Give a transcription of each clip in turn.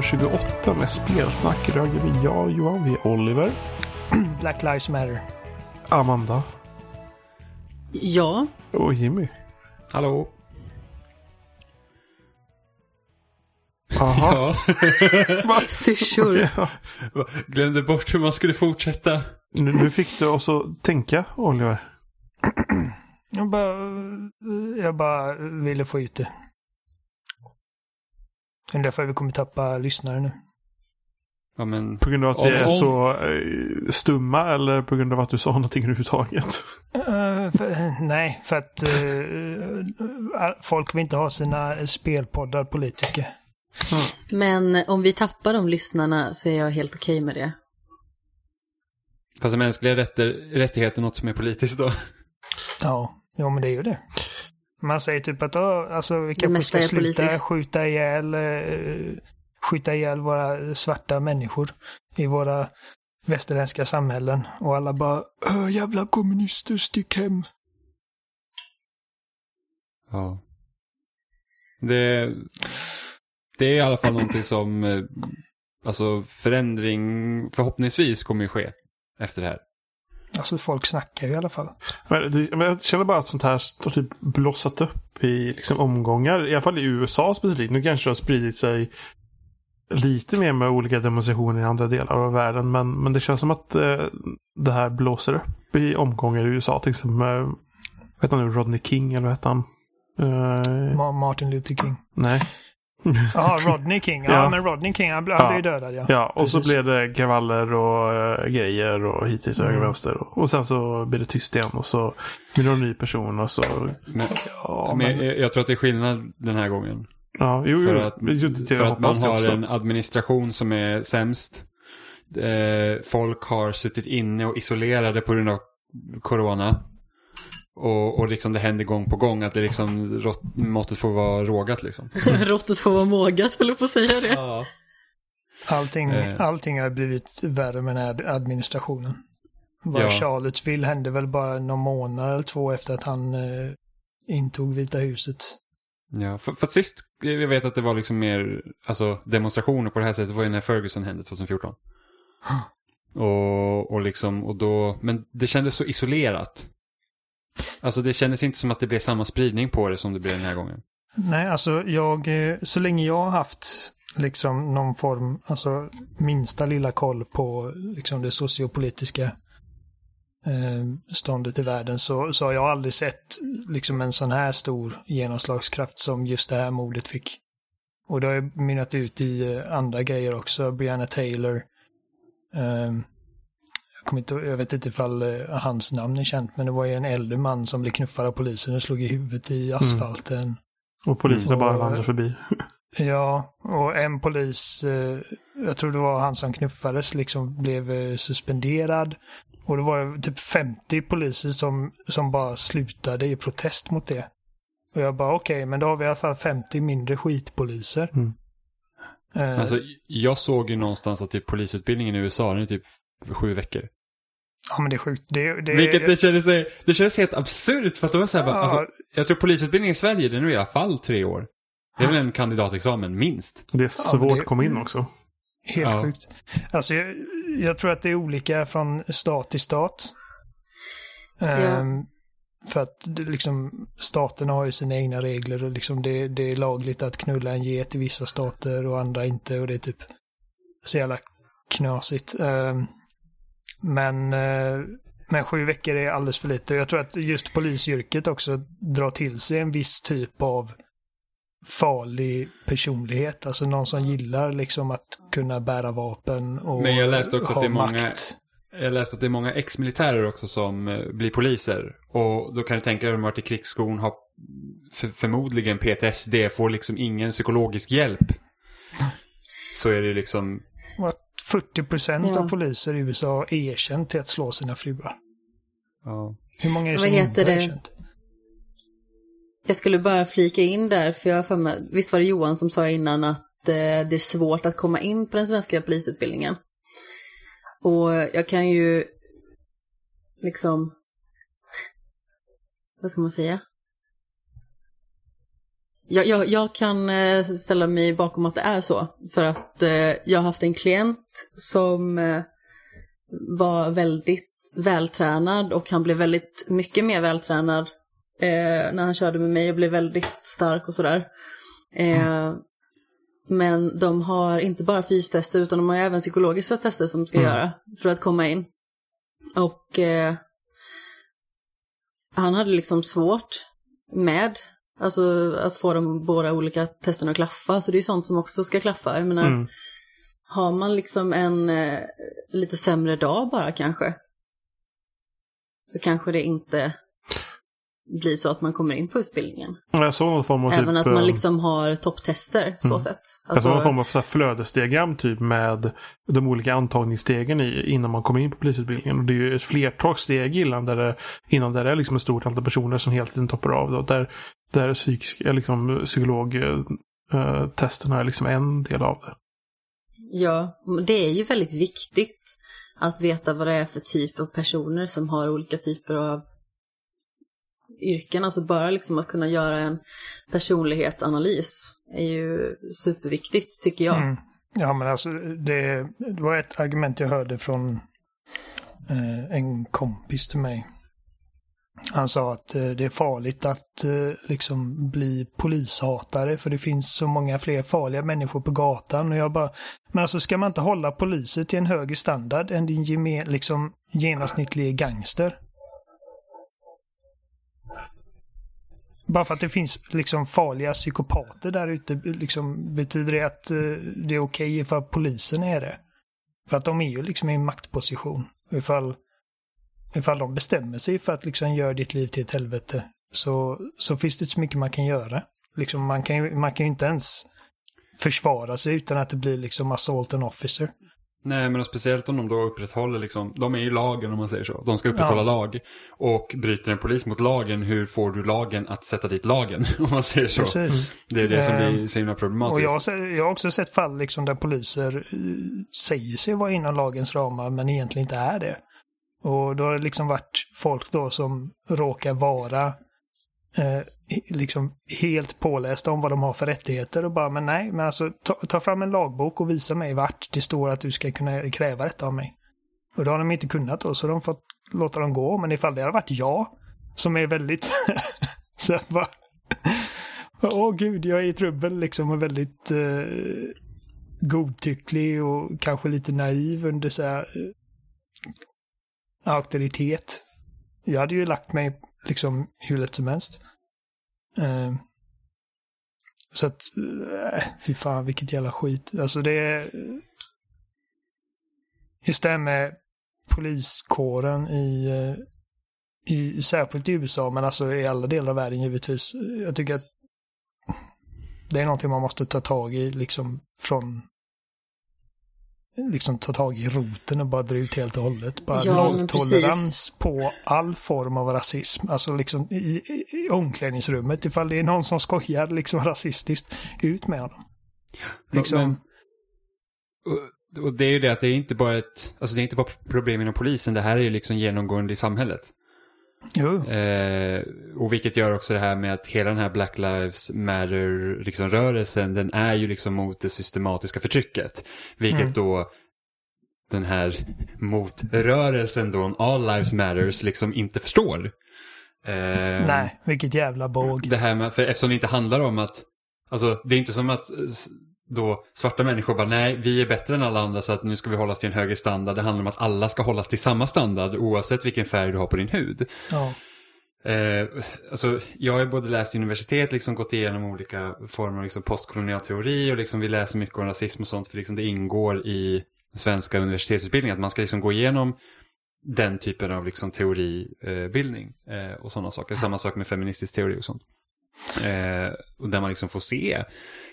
Gästen avsnitt 328 med spelsnack röger vi jag, Johan, vi är Oliver, Black Lives Matter. Amanda Ja, och Jimmy. Hallå? Aha. Ja, syrsor. Ja. glömde bort hur man skulle fortsätta. Nu, nu fick du oss att tänka, Oliver. Jag bara, jag bara ville få ut det. Det är därför vi kommer tappa lyssnare nu. Ja, men... På grund av att vi är om- så eh, stumma eller på grund av att du sa någonting överhuvudtaget? Eh, för, nej, för att eh, folk vill inte ha sina spelpoddar politiska. Men om vi tappar de lyssnarna så är jag helt okej med det. Fast mänskliga rätter, rättigheter något som är politiskt då? Ja, jo men det är ju det. Man säger typ att alltså, vi kanske ska sluta skjuta ihjäl, eh, skjuta ihjäl våra svarta människor i våra västerländska samhällen. Och alla bara "Öh, jävla kommunister, stick hem. Ja. Det, det är i alla fall någonting som, eh, alltså förändring förhoppningsvis kommer ju ske efter det här. Alltså folk snackar ju i alla fall. Men, det, men jag känner bara att sånt här har typ blossat upp i liksom, omgångar. I alla fall i USA specifikt. Nu kanske det har spridit sig lite mer med olika demonstrationer i andra delar av världen. Men, men det känns som att eh, det här blåser upp i omgångar i USA. Till exempel med, vad heter han nu, Rodney King eller vad heter han? Eh, Ma- Martin Luther King. nej. Jaha, Rodney King. Ja, Ja. men Rodney King, han, bl- han Ja. blev ju dödad ja. Ja, och så Precis. blev det kravaller och eh, grejer och hit till höger Mm. och vänster. Och, och sen så blir det tyst igen och så blir det en ny person och så... Men, Ja, men men, jag, jag tror att det är skillnad den här gången. ja jo, jo. För att, Jo, det- det för att man har också. en administration som är sämst. Eh, folk har suttit inne och isolerade på grund av corona. Och, och liksom det händer gång på gång att det liksom rått, måttet får vara rågat liksom. Råttet får vara mågat, jag på att säga det. Ja. Allting, Eh. allting har blivit värre med den här administrationen. Vad Ja. Charlottesville hände väl bara någon månad eller två efter att han eh, intog Vita huset. Ja, för, för sist, jag vet att det var liksom mer, alltså demonstrationer på det här sättet var ju när Ferguson hände 2014. Och, och liksom, och då, men det kändes så isolerat. Alltså det kändes inte som att det blev samma spridning på det som det blev den här gången. Nej, alltså jag, eh, så länge jag har haft liksom någon form, alltså minsta lilla koll på liksom det sociopolitiska eh, ståndet i världen så, så har jag aldrig sett liksom en sån här stor genomslagskraft som just det här mordet fick. Och det har ju mynnat ut i eh, andra grejer också. Brianna Taylor. Eh, jag, kommer inte, jag vet inte ifall eh, hans namn är känt, men det var ju en äldre man som blev knuffad av polisen och slog i huvudet i asfalten. Och poliserna bara vandrar förbi. Ja, och en polis, eh, jag tror det var han som knuffades, liksom blev eh, suspenderad. Och det var typ 50 poliser som, som bara slutade i protest mot det. Och jag bara okej, men då har vi i alla fall 50 mindre skitpoliser. Mm. Eh, Alltså jag såg ju någonstans att typ polisutbildningen i USA, den är typ sju veckor. ja, men det är sjukt. Det, det, Vilket det kändes, det kändes helt absurt för att det var så här bara, Ja. alltså, jag tror polisutbildningen i Sverige, den är i alla fall tre år. Det är väl en kandidatexamen, minst. Det är svårt men det- att komma in också. Helt Ja. sjukt. Alltså, jag, jag tror att det är olika från stat till stat. Ehm, För att liksom, staterna har ju sina egna regler och liksom det, det är lagligt att knulla en get i vissa stater och andra inte och det är typ så jävla knasigt. Ehm, men, eh, men sju veckor är alldeles för lite. Jag tror att just polisyrket också drar till sig en viss typ av farlig personlighet. Alltså någon som gillar liksom att kunna bära vapen och Men jag läste också att det är många- makt. Jag läste att det är många ex-militärer också som eh, blir poliser. Och då kan du tänka dig att de varit i krigsskon, har för, förmodligen PTSD, får liksom ingen psykologisk hjälp. Så är det liksom, Att 40 procent Ja. av poliser i USA har erkänt till att slå sina fruar. ja. Hur många är det Vad som heter inte har det? erkänt? Jag skulle bara flika in där, för jag har för mig, visst var det Johan som sa innan att eh, det är svårt att komma in på den svenska polisutbildningen. Och jag kan ju liksom, vad ska man säga? Jag, jag, jag kan eh, ställa mig bakom att det är så. För att eh, jag har haft en klient som eh, var väldigt vältränad och han blev väldigt mycket mer vältränad när han körde med mig och blev väldigt stark och sådär. Mm. Men de har inte bara fystester utan de har även psykologiska tester som ska mm. göra för att komma in. Och eh, han hade liksom svårt med alltså att få de båda olika testerna att klaffa. Så det är sånt som också ska klaffa. Jag menar, mm. har man liksom en eh, lite sämre dag bara kanske. Så kanske det inte blir så att man kommer in på utbildningen. Jag såg någon form av Även typ, att man eh, liksom har topptester, så mm. sett. Alltså, jag såg någon form av flödesdiagram typ med de olika antagningsstegen i, innan man kommer in på polisutbildningen. Och det är ju ett flertal steg innan där det, innan där det är liksom ett stort antal personer som hela tiden toppar av. Då, där, där psykisk, liksom, psykologtesterna är liksom en del av det. Ja, det är ju väldigt viktigt att veta vad det är för typ av personer som har olika typer av yrken. Alltså bara liksom att kunna göra en personlighetsanalys är ju superviktigt tycker jag. Mm. Ja men alltså det, det, var ett argument jag hörde från eh, en kompis till mig. Han sa att eh, det är farligt att eh, liksom bli polishatare för det finns så många fler farliga människor på gatan. Och jag bara, men alltså ska man inte hålla poliser till en högre standard än din gemen, liksom, genomsnittliga gangster? Bara för att det finns liksom farliga psykopater där ute, liksom, betyder det att eh, det är okej okay för polisen är det? För att de är ju liksom i en maktposition. Ifall, ifall de bestämmer sig för att liksom göra ditt liv till ett helvete så, så finns det inte så mycket man kan göra. Liksom, man kan ju man kan inte ens försvara sig utan att det blir liksom assault and officer. Nej, men speciellt om de då upprätthåller liksom, de är ju lagen om man säger så. De ska upprätthålla ja. lag. Och bryter en polis mot lagen, hur får du lagen att sätta dit lagen? Om man säger så. Precis. Det är det som blir så himla problematiskt. Och jag, har, jag har också sett fall liksom där poliser eh, säger sig vara inom lagens ramar men egentligen inte är det. Och då har det liksom varit folk då som råkar vara eh, liksom helt pålästa om vad de har för rättigheter och bara, men nej, men alltså ta, ta, fram en lagbok och visa mig vart det står att du ska kunna kräva detta av mig. Och det har de inte kunnat då, så de har fått låta dem gå. Men ifall det hade varit jag, som är väldigt... så jag bara... Åh gud, jag är i trubbel liksom och väldigt eh, godtycklig och kanske lite naiv under så här eh, auktoritet. Jag hade ju lagt mig liksom hur lätt som helst. Eh, så att, eh, fy fan vilket jävla skit. Alltså det är... Just det här med poliskåren i, eh, i, särskilt i USA, men alltså i alla delar av världen givetvis. Jag tycker att det är någonting man måste ta tag i liksom från liksom ta tag i roten och bara dra ut helt och hållet. Bara ja, nolltolerans på all form av rasism. Alltså liksom i, i, i omklädningsrummet ifall det är någon som skojar liksom rasistiskt, ut med honom. Liksom. Men, och, och, det är ju det att det är inte bara ett, alltså det är inte bara problem inom polisen, det här är ju liksom genomgående i samhället. Eh, och vilket gör också det här med att hela den här Black Lives Matter-rörelsen, liksom, den är ju liksom mot det systematiska förtrycket. Vilket mm. då den här motrörelsen då, All Lives Matters, liksom inte förstår. Eh, Nej, vilket jävla båg. Det här med, för eftersom det inte handlar om att, alltså det är inte som att då svarta människor bara nej, vi är bättre än alla andra så att nu ska vi hållas till en högre standard. Det handlar om att alla ska hållas till samma standard oavsett vilken färg du har på din hud. Ja. Eh, alltså, jag har både läst universitet, liksom gått igenom olika former av liksom postkolonial teori och liksom vi läser mycket om rasism och sånt för liksom det ingår i svenska universitetsutbildningen att man ska liksom gå igenom den typen av liksom teoribildning eh, och sådana saker. Samma sak med feministisk teori och sånt. Eh, och där man liksom får se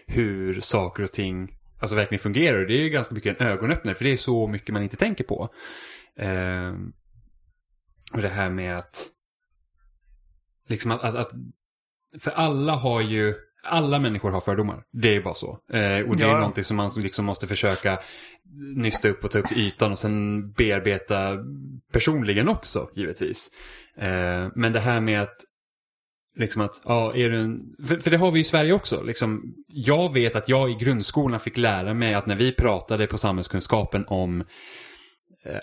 hur saker och ting alltså verkligen fungerar. Det är ju ganska mycket en ögonöppnare för det är så mycket man inte tänker på. Eh, och det här med att liksom att, att, att för alla har ju alla människor har fördomar. Det är bara så. Eh, och det ja. är någonting som man liksom måste försöka nysta upp och ta upp till ytan och sen bearbeta personligen också, givetvis. Eh, men det här med att Liksom att, ja, är du en... För, för det har vi i Sverige också. Liksom, jag vet att jag i grundskolan fick lära mig att när vi pratade på samhällskunskapen om eh,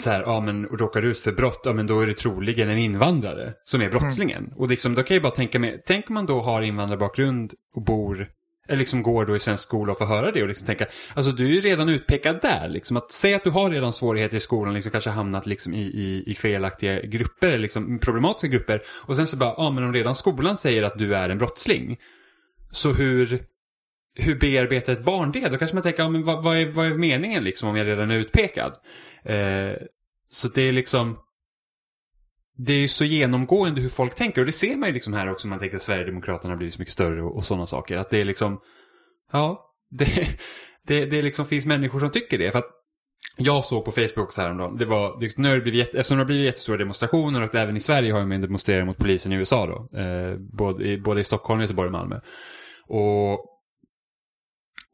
så här, ja men råkar du ut för brott, ja men då är det troligen en invandrare som är brottslingen. Mm. Och liksom, då kan jag bara tänka mig, tänk om man då har invandrarbakgrund och bor Eh, liksom går då i svensk skola och får höra det och liksom tänka, alltså du är ju redan utpekad där. Liksom att säga att du har redan svårigheter i skolan, liksom kanske hamnat liksom i, i, i felaktiga grupper, liksom problematiska grupper. Och sen så bara, ja men om redan skolan säger att du är en brottsling. Så hur, hur bearbetar ett barn det? Då kanske man tänker, ja men vad, vad, är, vad är meningen liksom om jag redan är utpekad? Eh, så det är liksom, det är ju så genomgående hur folk tänker och det ser man ju liksom här också om man tänker att Sverigedemokraterna blir så mycket större och, och sådana saker. Att det är liksom, ja, det, det, det liksom finns människor som tycker det. För att jag såg på Facebook också häromdagen, det var, det, nu har det blivit, eftersom det har blivit jättestora demonstrationer och även i Sverige har man demonstrerat mot polisen i USA då. Eh, både, i, både i Stockholm, Göteborg och Malmö. Och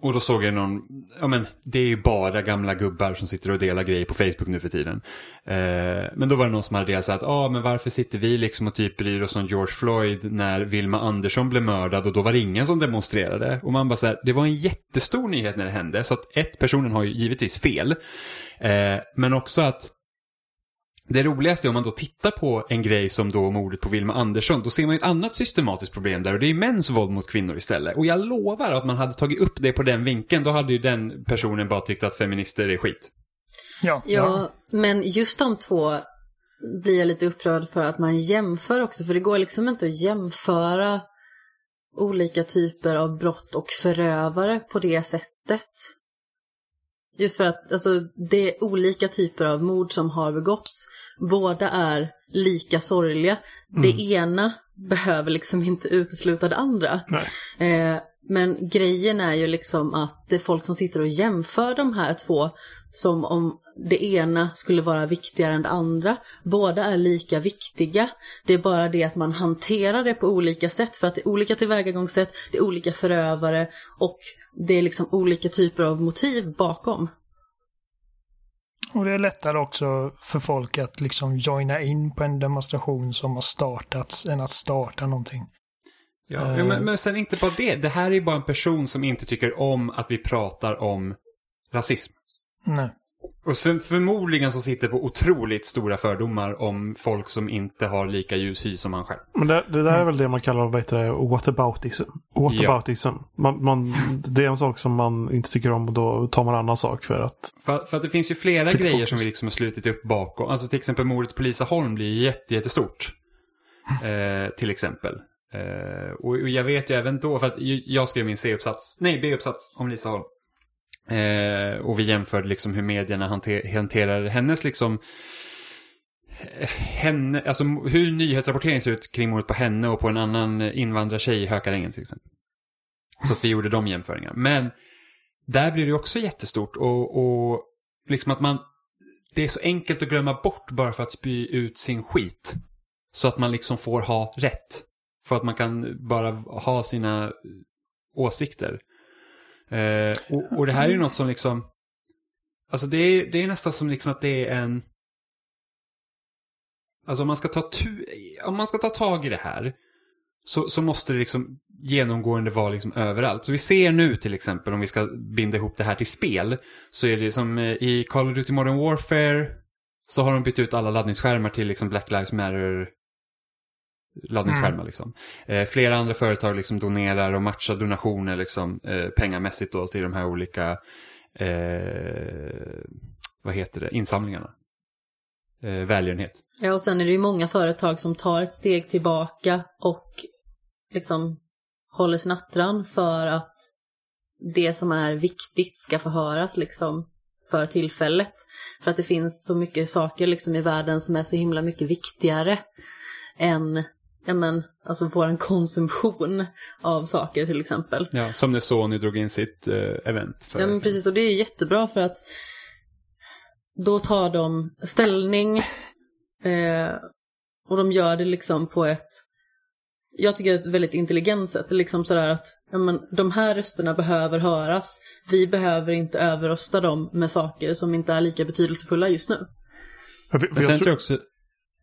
och då såg jag någon, ja men det är ju bara gamla gubbar som sitter och delar grejer på Facebook nu för tiden. Eh, men då var det någon som hade delat så att, ja ah, men varför sitter vi liksom och typ bryr oss om George Floyd när Vilma Andersson blev mördad och då var det ingen som demonstrerade. Och man bara så här, det var en jättestor nyhet när det hände. Så att ett, personen har ju givetvis fel. Eh, men också att det roligaste är om man då tittar på en grej som då mordet på Vilma Andersson, då ser man ett annat systematiskt problem där och det är mäns våld mot kvinnor istället. Och jag lovar att man hade tagit upp det på den vinkeln, då hade ju den personen bara tyckt att feminister är skit. Ja, ja, men just de två blir jag lite upprörd för att man jämför också, för det går liksom inte att jämföra olika typer av brott och förövare på det sättet. Just för att alltså, det är olika typer av mord som har begåtts. Båda är lika sorgliga. Mm. Det ena behöver liksom inte utesluta det andra. Eh, men grejen är ju liksom att det är folk som sitter och jämför de här två som om det ena skulle vara viktigare än det andra. Båda är lika viktiga. Det är bara det att man hanterar det på olika sätt för att det är olika tillvägagångssätt, det är olika förövare och det är liksom olika typer av motiv bakom. Och det är lättare också för folk att liksom joina in på en demonstration som har startats än att starta någonting. Ja, uh, men, men sen inte bara det. Det här är bara en person som inte tycker om att vi pratar om rasism. Nej. Och för, förmodligen så sitter på otroligt stora fördomar om folk som inte har lika ljus hy som han själv. Men det, det där är väl det man kallar vad heter det, whataboutism. Whataboutism. Ja. Man, man, det är en sak som man inte tycker om och då tar man annan sak för att... För, för att det finns ju flera grejer fokus. som vi liksom har slutit upp bakom. Alltså till exempel mordet på Lisa Holm blir jätte, jättestort. Eh, till exempel. Eh, och, jag vet ju även då, för att jag skrev min C-uppsats, nej B-uppsats om Lisa Holm. Eh, och vi jämförde liksom hur medierna hanter, hanterar hennes liksom henne, alltså hur nyhetsrapporteringen ser ut kring mordet på henne och på en annan invandrartjej i Hökarängen till exempel. Så att vi gjorde de jämföringarna. Men där blir det också jättestort och, och liksom att man, det är så enkelt att glömma bort bara för att spy ut sin skit. Så att man liksom får ha rätt. För att man kan bara ha sina åsikter. Eh, och, och, det här är ju något som liksom, alltså det är, det är nästan som liksom att det är en, alltså om man ska ta, tu, om man ska ta tag i det här så, så måste det liksom genomgående vara liksom överallt. Så vi ser nu till exempel om vi ska binda ihop det här till spel så är det som eh, i Call of Duty Modern Warfare så har de bytt ut alla laddningsskärmar till liksom Black Lives Matter laddningsskärmar. Mm. Liksom. Eh, flera andra företag liksom donerar och matchar donationer liksom, eh, pengamässigt då, till de här olika eh, vad heter det, insamlingarna. Eh, välgörenhet. Ja, och sen är det ju många företag som tar ett steg tillbaka och liksom håller snattran för att det som är viktigt ska förhöras liksom för tillfället. För att det finns så mycket saker liksom i världen som är så himla mycket viktigare än ja men, alltså vår konsumtion av saker till exempel. Ja, som när Sony drog in sitt eh, event. För ja men precis, och det är jättebra för att då tar de ställning eh, och de gör det liksom på ett, jag tycker ett väldigt intelligent sätt. Liksom sådär att ja, men, de här rösterna behöver höras. Vi behöver inte överrösta dem med saker som inte är lika betydelsefulla just nu. Men sen tror jag också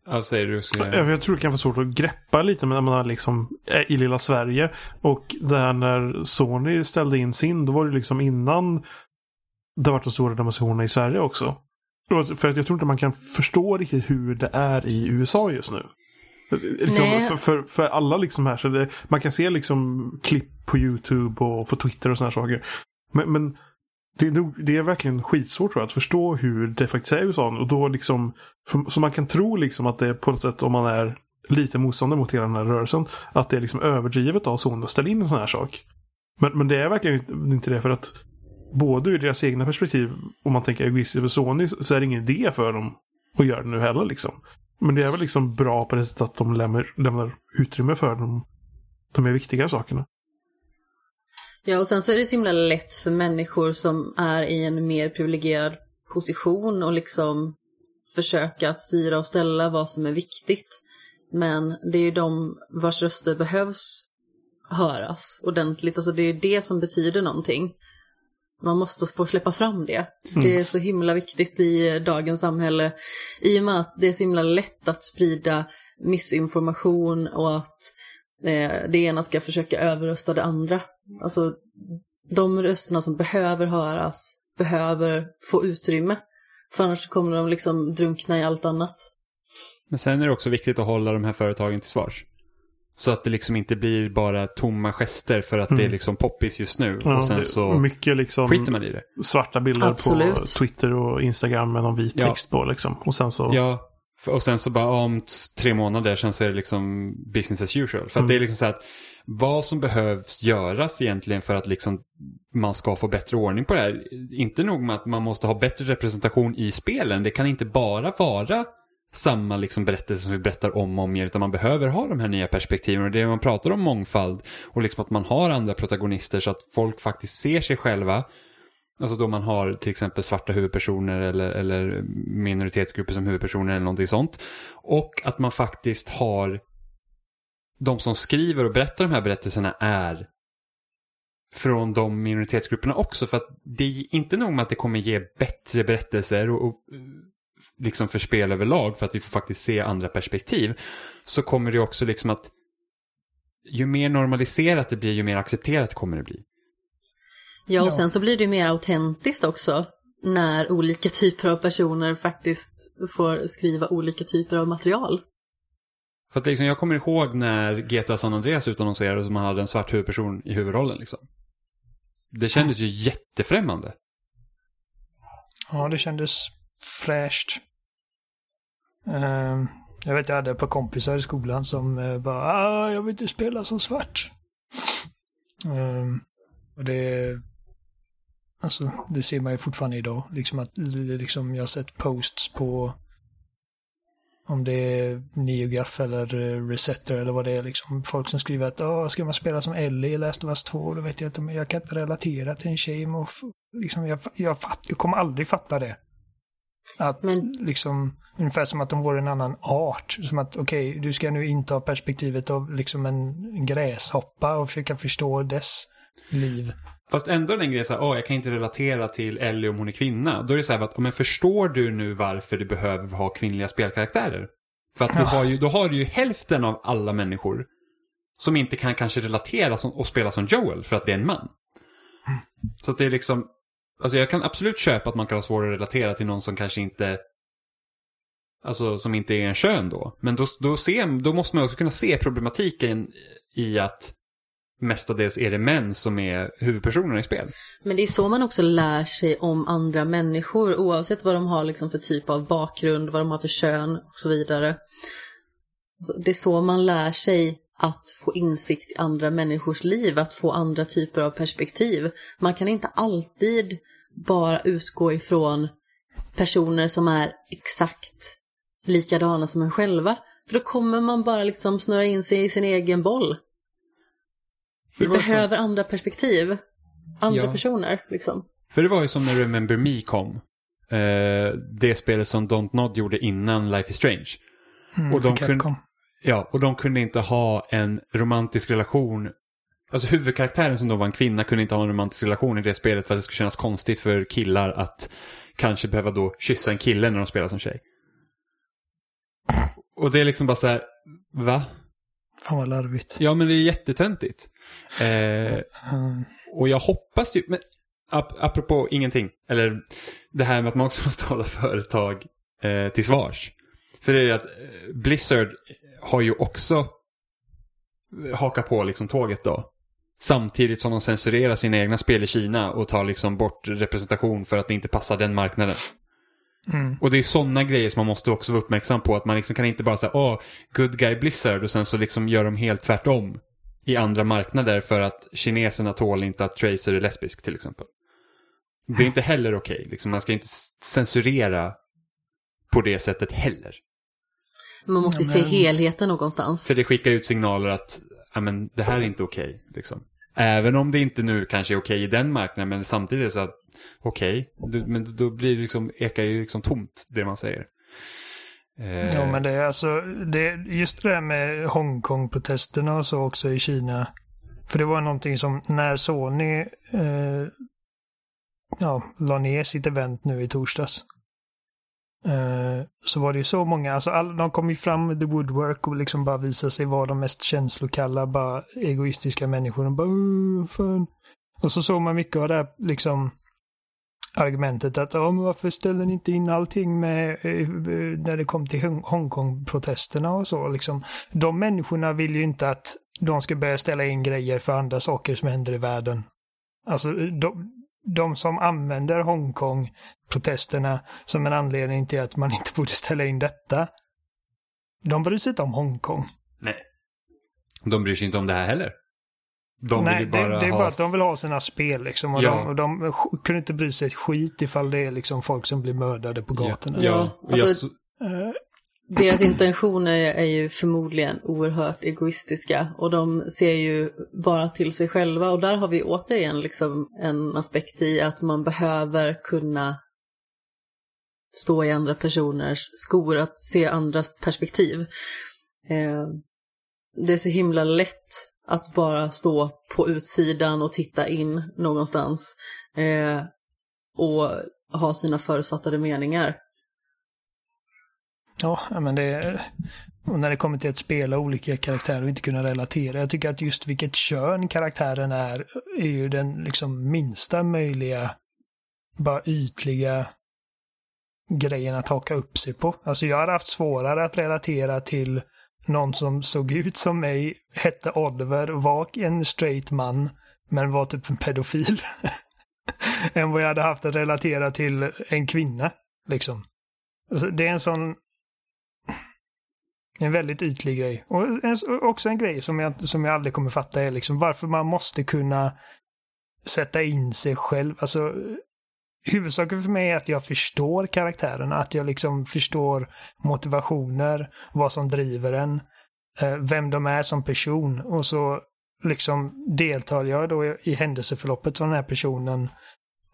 Ja, säger du. Ska jag... jag tror det kan vara svårt att greppa lite när man är liksom i lilla Sverige. Och där när Sony ställde in sin, då var det liksom innan det var de stora demonstrationerna i Sverige också. För att jag tror inte man kan förstå riktigt hur det är i USA just nu. Liksom, för, för, för, alla liksom här, så det, man kan se liksom klipp på YouTube och på Twitter och sådana saker. Men, men det, det, är verkligen skitsvårt tror jag, att förstå hur det faktiskt är i USA. Och då liksom, så man kan tro liksom att det är på något sätt, om man är lite motståndare mot hela den här rörelsen, att det är liksom överdrivet av Sony att ställa in en sån här sak. Men, men det är verkligen inte det för att både ur deras egna perspektiv, om man tänker egoistiskt för Sony, så är det ingen idé för dem att göra det nu heller liksom. Men det är väl liksom bra på det sättet att de lämnar, lämnar utrymme för de, de mer viktiga sakerna. Ja, och sen så är det så himla lätt för människor som är i en mer privilegierad position och liksom försöka att styra och ställa vad som är viktigt. Men det är ju de vars röster behövs höras ordentligt. Alltså det är det som betyder någonting. Man måste få släppa fram det. Mm. Det är så himla viktigt i dagens samhälle. I och med att det är så himla lätt att sprida missinformation och att eh, det ena ska försöka överrösta det andra. Alltså de rösterna som behöver höras behöver få utrymme. För annars kommer de liksom drunkna i allt annat. Men sen är det också viktigt att hålla de här företagen till svars. Så att det liksom inte blir bara tomma gester för att mm. det är mm. liksom poppis just nu. Ja, och sen så mycket liksom skiter man i det. Svarta bilder Absolut. på Twitter och Instagram med någon vit ja. text på liksom. Och sen så... Ja, och sen så bara om tre månader sen så är det liksom business as usual. För att mm. det är liksom så att vad som behövs göras egentligen för att liksom man ska få bättre ordning på det här. Inte nog med att man måste ha bättre representation i spelen. Det kan inte bara vara samma liksom berättelse som vi berättar om och om igen utan man behöver ha de här nya perspektiven och det är man pratar om mångfald och liksom att man har andra protagonister så att folk faktiskt ser sig själva Alltså då man har till exempel svarta huvudpersoner eller, eller minoritetsgrupper som huvudpersoner eller någonting sånt. Och att man faktiskt har de som skriver och berättar de här berättelserna är från de minoritetsgrupperna också. För att det är inte nog med att det kommer ge bättre berättelser och, och liksom för spel överlag för att vi får faktiskt se andra perspektiv. Så kommer det också liksom att ju mer normaliserat det blir ju mer accepterat kommer det bli. Ja, och sen så blir det ju mer autentiskt också när olika typer av personer faktiskt får skriva olika typer av material. För att liksom, jag kommer ihåg när GTA San Andreas utannonserades och man hade en svart huvudperson i huvudrollen liksom. Det kändes ju jättefrämmande. Ja, det kändes fräscht. Uh, jag vet jag hade ett par kompisar i skolan som uh, bara ah, jag vill inte spela som svart. Uh, och det Alltså, det ser man ju fortfarande idag. Liksom att, liksom, jag har sett posts på om det är NeoGaf eller eh, Resetter eller vad det är. Liksom, folk som skriver att Åh, ska man spela som Ellie i Last of Us 2, då vet jag inte, men jag kan inte relatera till en tjej. Och, liksom, jag, jag, fatt, jag kommer aldrig fatta det. Att men... liksom, ungefär som att de vore en annan art. Som att okej, okay, du ska nu inta perspektivet av liksom en gräshoppa och försöka förstå dess liv. Fast ändå den grejen såhär, åh jag kan inte relatera till Ellie om hon är kvinna. Då är det så här att, men förstår du nu varför du behöver ha kvinnliga spelkaraktärer? För att du har ju, då har du ju hälften av alla människor som inte kan kanske relatera som, och spela som Joel för att det är en man. Mm. Så att det är liksom, alltså jag kan absolut köpa att man kan ha svårare att relatera till någon som kanske inte Alltså som inte är en kön då. Men då, då, se, då måste man också kunna se problematiken i att mestadels är det män som är huvudpersonerna i spel. Men det är så man också lär sig om andra människor oavsett vad de har liksom för typ av bakgrund, vad de har för kön och så vidare. Alltså, det är så man lär sig att få insikt i andra människors liv, att få andra typer av perspektiv. Man kan inte alltid bara utgå ifrån personer som är exakt likadana som en själva. För då kommer man bara liksom snurra in sig i sin egen boll. Vi behöver som... andra perspektiv. Andra ja. personer, liksom. För det var ju som när Remember Me kom. Eh, det spelet som Don't Nod gjorde innan Life is Strange. Mm, och de kunde, ja, och de kunde inte ha en romantisk relation. Alltså huvudkaraktären som då var en kvinna kunde inte ha en romantisk relation i det spelet för att det skulle kännas konstigt för killar att kanske behöva då kyssa en kille när de spelar som tjej. Och det är liksom bara så här, va? Fan vad larvigt. Ja, men det är jättetöntigt. Eh, Mm. och jag hoppas ju, men ap apropå ingenting, eller det här med att man också måste hålla företag eh, till svars. För det är ju att eh, Blizzard har ju också hakat på liksom tåget då. Samtidigt som de censurerar sina egna spel i Kina och tar liksom bort representation för att det inte passar den marknaden. Mm. Och det är sådana grejer som man måste också vara uppmärksam på. Att man liksom kan inte bara säga åh, good guy Blizzard och sen så liksom gör de helt tvärtom i andra marknader för att kineserna tål inte att Tracer är lesbisk till exempel. Det är inte heller okej. Liksom, man ska inte censurera på det sättet heller. Man måste ju Ja, se men- helheten någonstans. För det skickar ut signaler att men, det här är inte okej. liksom. Även om det inte nu kanske är okej i den marknaden, men samtidigt så att okej, okay, men då blir det liksom, ekar ju liksom tomt det man säger. Eh, Ja, men det är alltså, det, just det där med Hongkong-protesterna och så också i Kina. För det var någonting som när Sony eh, ja, la ner sitt event nu i torsdags. Eh, så var det ju så många, alltså all, de kom ju fram med the woodwork och liksom bara visade sig vara de mest känslokalla, bara egoistiska människorna. Bara, fan. Och så såg man mycket av det här liksom argumentet att ja, men varför ställer ni inte in allting med eh, när det kom till Hongkong-protesterna och så liksom. De människorna vill ju inte att de ska börja ställa in grejer för andra saker som händer i världen. Alltså de, de som använder Hongkong Hongkong-protesterna som en anledning till att man inte borde ställa in detta. De bryr sig inte om Hongkong. Nej. De bryr sig inte om det här heller. De Nej, vill ju bara det, det är ha... bara att de vill ha sina spel liksom. Och, Ja. de, och de kunde inte bry sig ett skit ifall det är liksom folk som blir mördade på gatorna. Ja, Ja, alltså- Eh, Deras intentioner är ju förmodligen oerhört egoistiska och de ser ju bara till sig själva och där har vi återigen liksom en aspekt i att man behöver kunna stå i andra personers skor, att se andras perspektiv. Eh, det är så himla lätt att bara stå på utsidan och titta in någonstans eh, och ha sina förutfattade meningar. Ja, men det är, och när det kommer till att spela olika karaktärer och inte kunna relatera. Jag tycker att just vilket kön karaktären är, är ju den liksom minsta möjliga, bara ytliga grejen att haka upp sig på. Alltså jag hade haft svårare att relatera till någon som såg ut som mig, hette Oliver, var en straight man, men var typ en pedofil. än vad jag hade haft att relatera till en kvinna, liksom. Alltså, Det är en sån en väldigt ytlig grej. Och en, också en grej som jag, som jag aldrig kommer fatta är liksom varför man måste kunna sätta in sig själv. Alltså, huvudsaken för mig är att jag förstår karaktärerna, att jag liksom förstår motivationer, vad som driver en, eh, vem de är som person och så liksom deltar jag då i, händelseförloppet som den här personen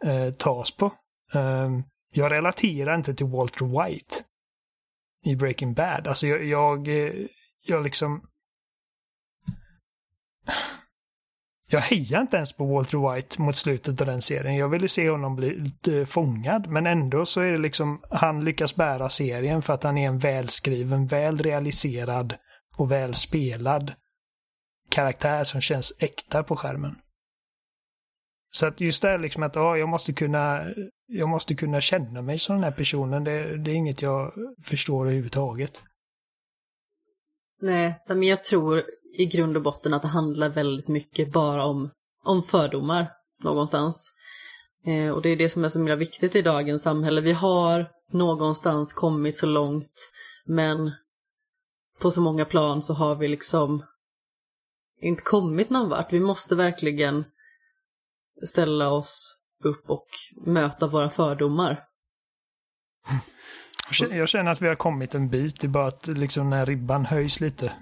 eh, tas på. Eh, jag relaterar inte till Walter White i Breaking Bad. Alltså jag, jag, eh, jag liksom... Jag hejar inte ens på Walter White mot slutet av den serien. Jag ville se honom bli fångad, men ändå så är det liksom, han lyckas bära serien för att han är en välskriven, väl realiserad och väl spelad karaktär som känns äkta på skärmen. Så att just det här liksom att ja, jag måste kunna jag måste kunna känna mig som den här personen. Det, det är inget jag förstår överhuvudtaget. Nej, men jag tror i grund och botten att det handlar väldigt mycket bara om, om fördomar någonstans. Eh, och det är det som är så himla viktigt i dagens samhälle. Vi har någonstans kommit så långt, men på så många plan så har vi liksom inte kommit någon vart. Vi måste verkligen ställa oss upp och möta våra fördomar. Jag känner- Jag känner att vi har kommit en bit. Det är bara att liksom när ribban höjs lite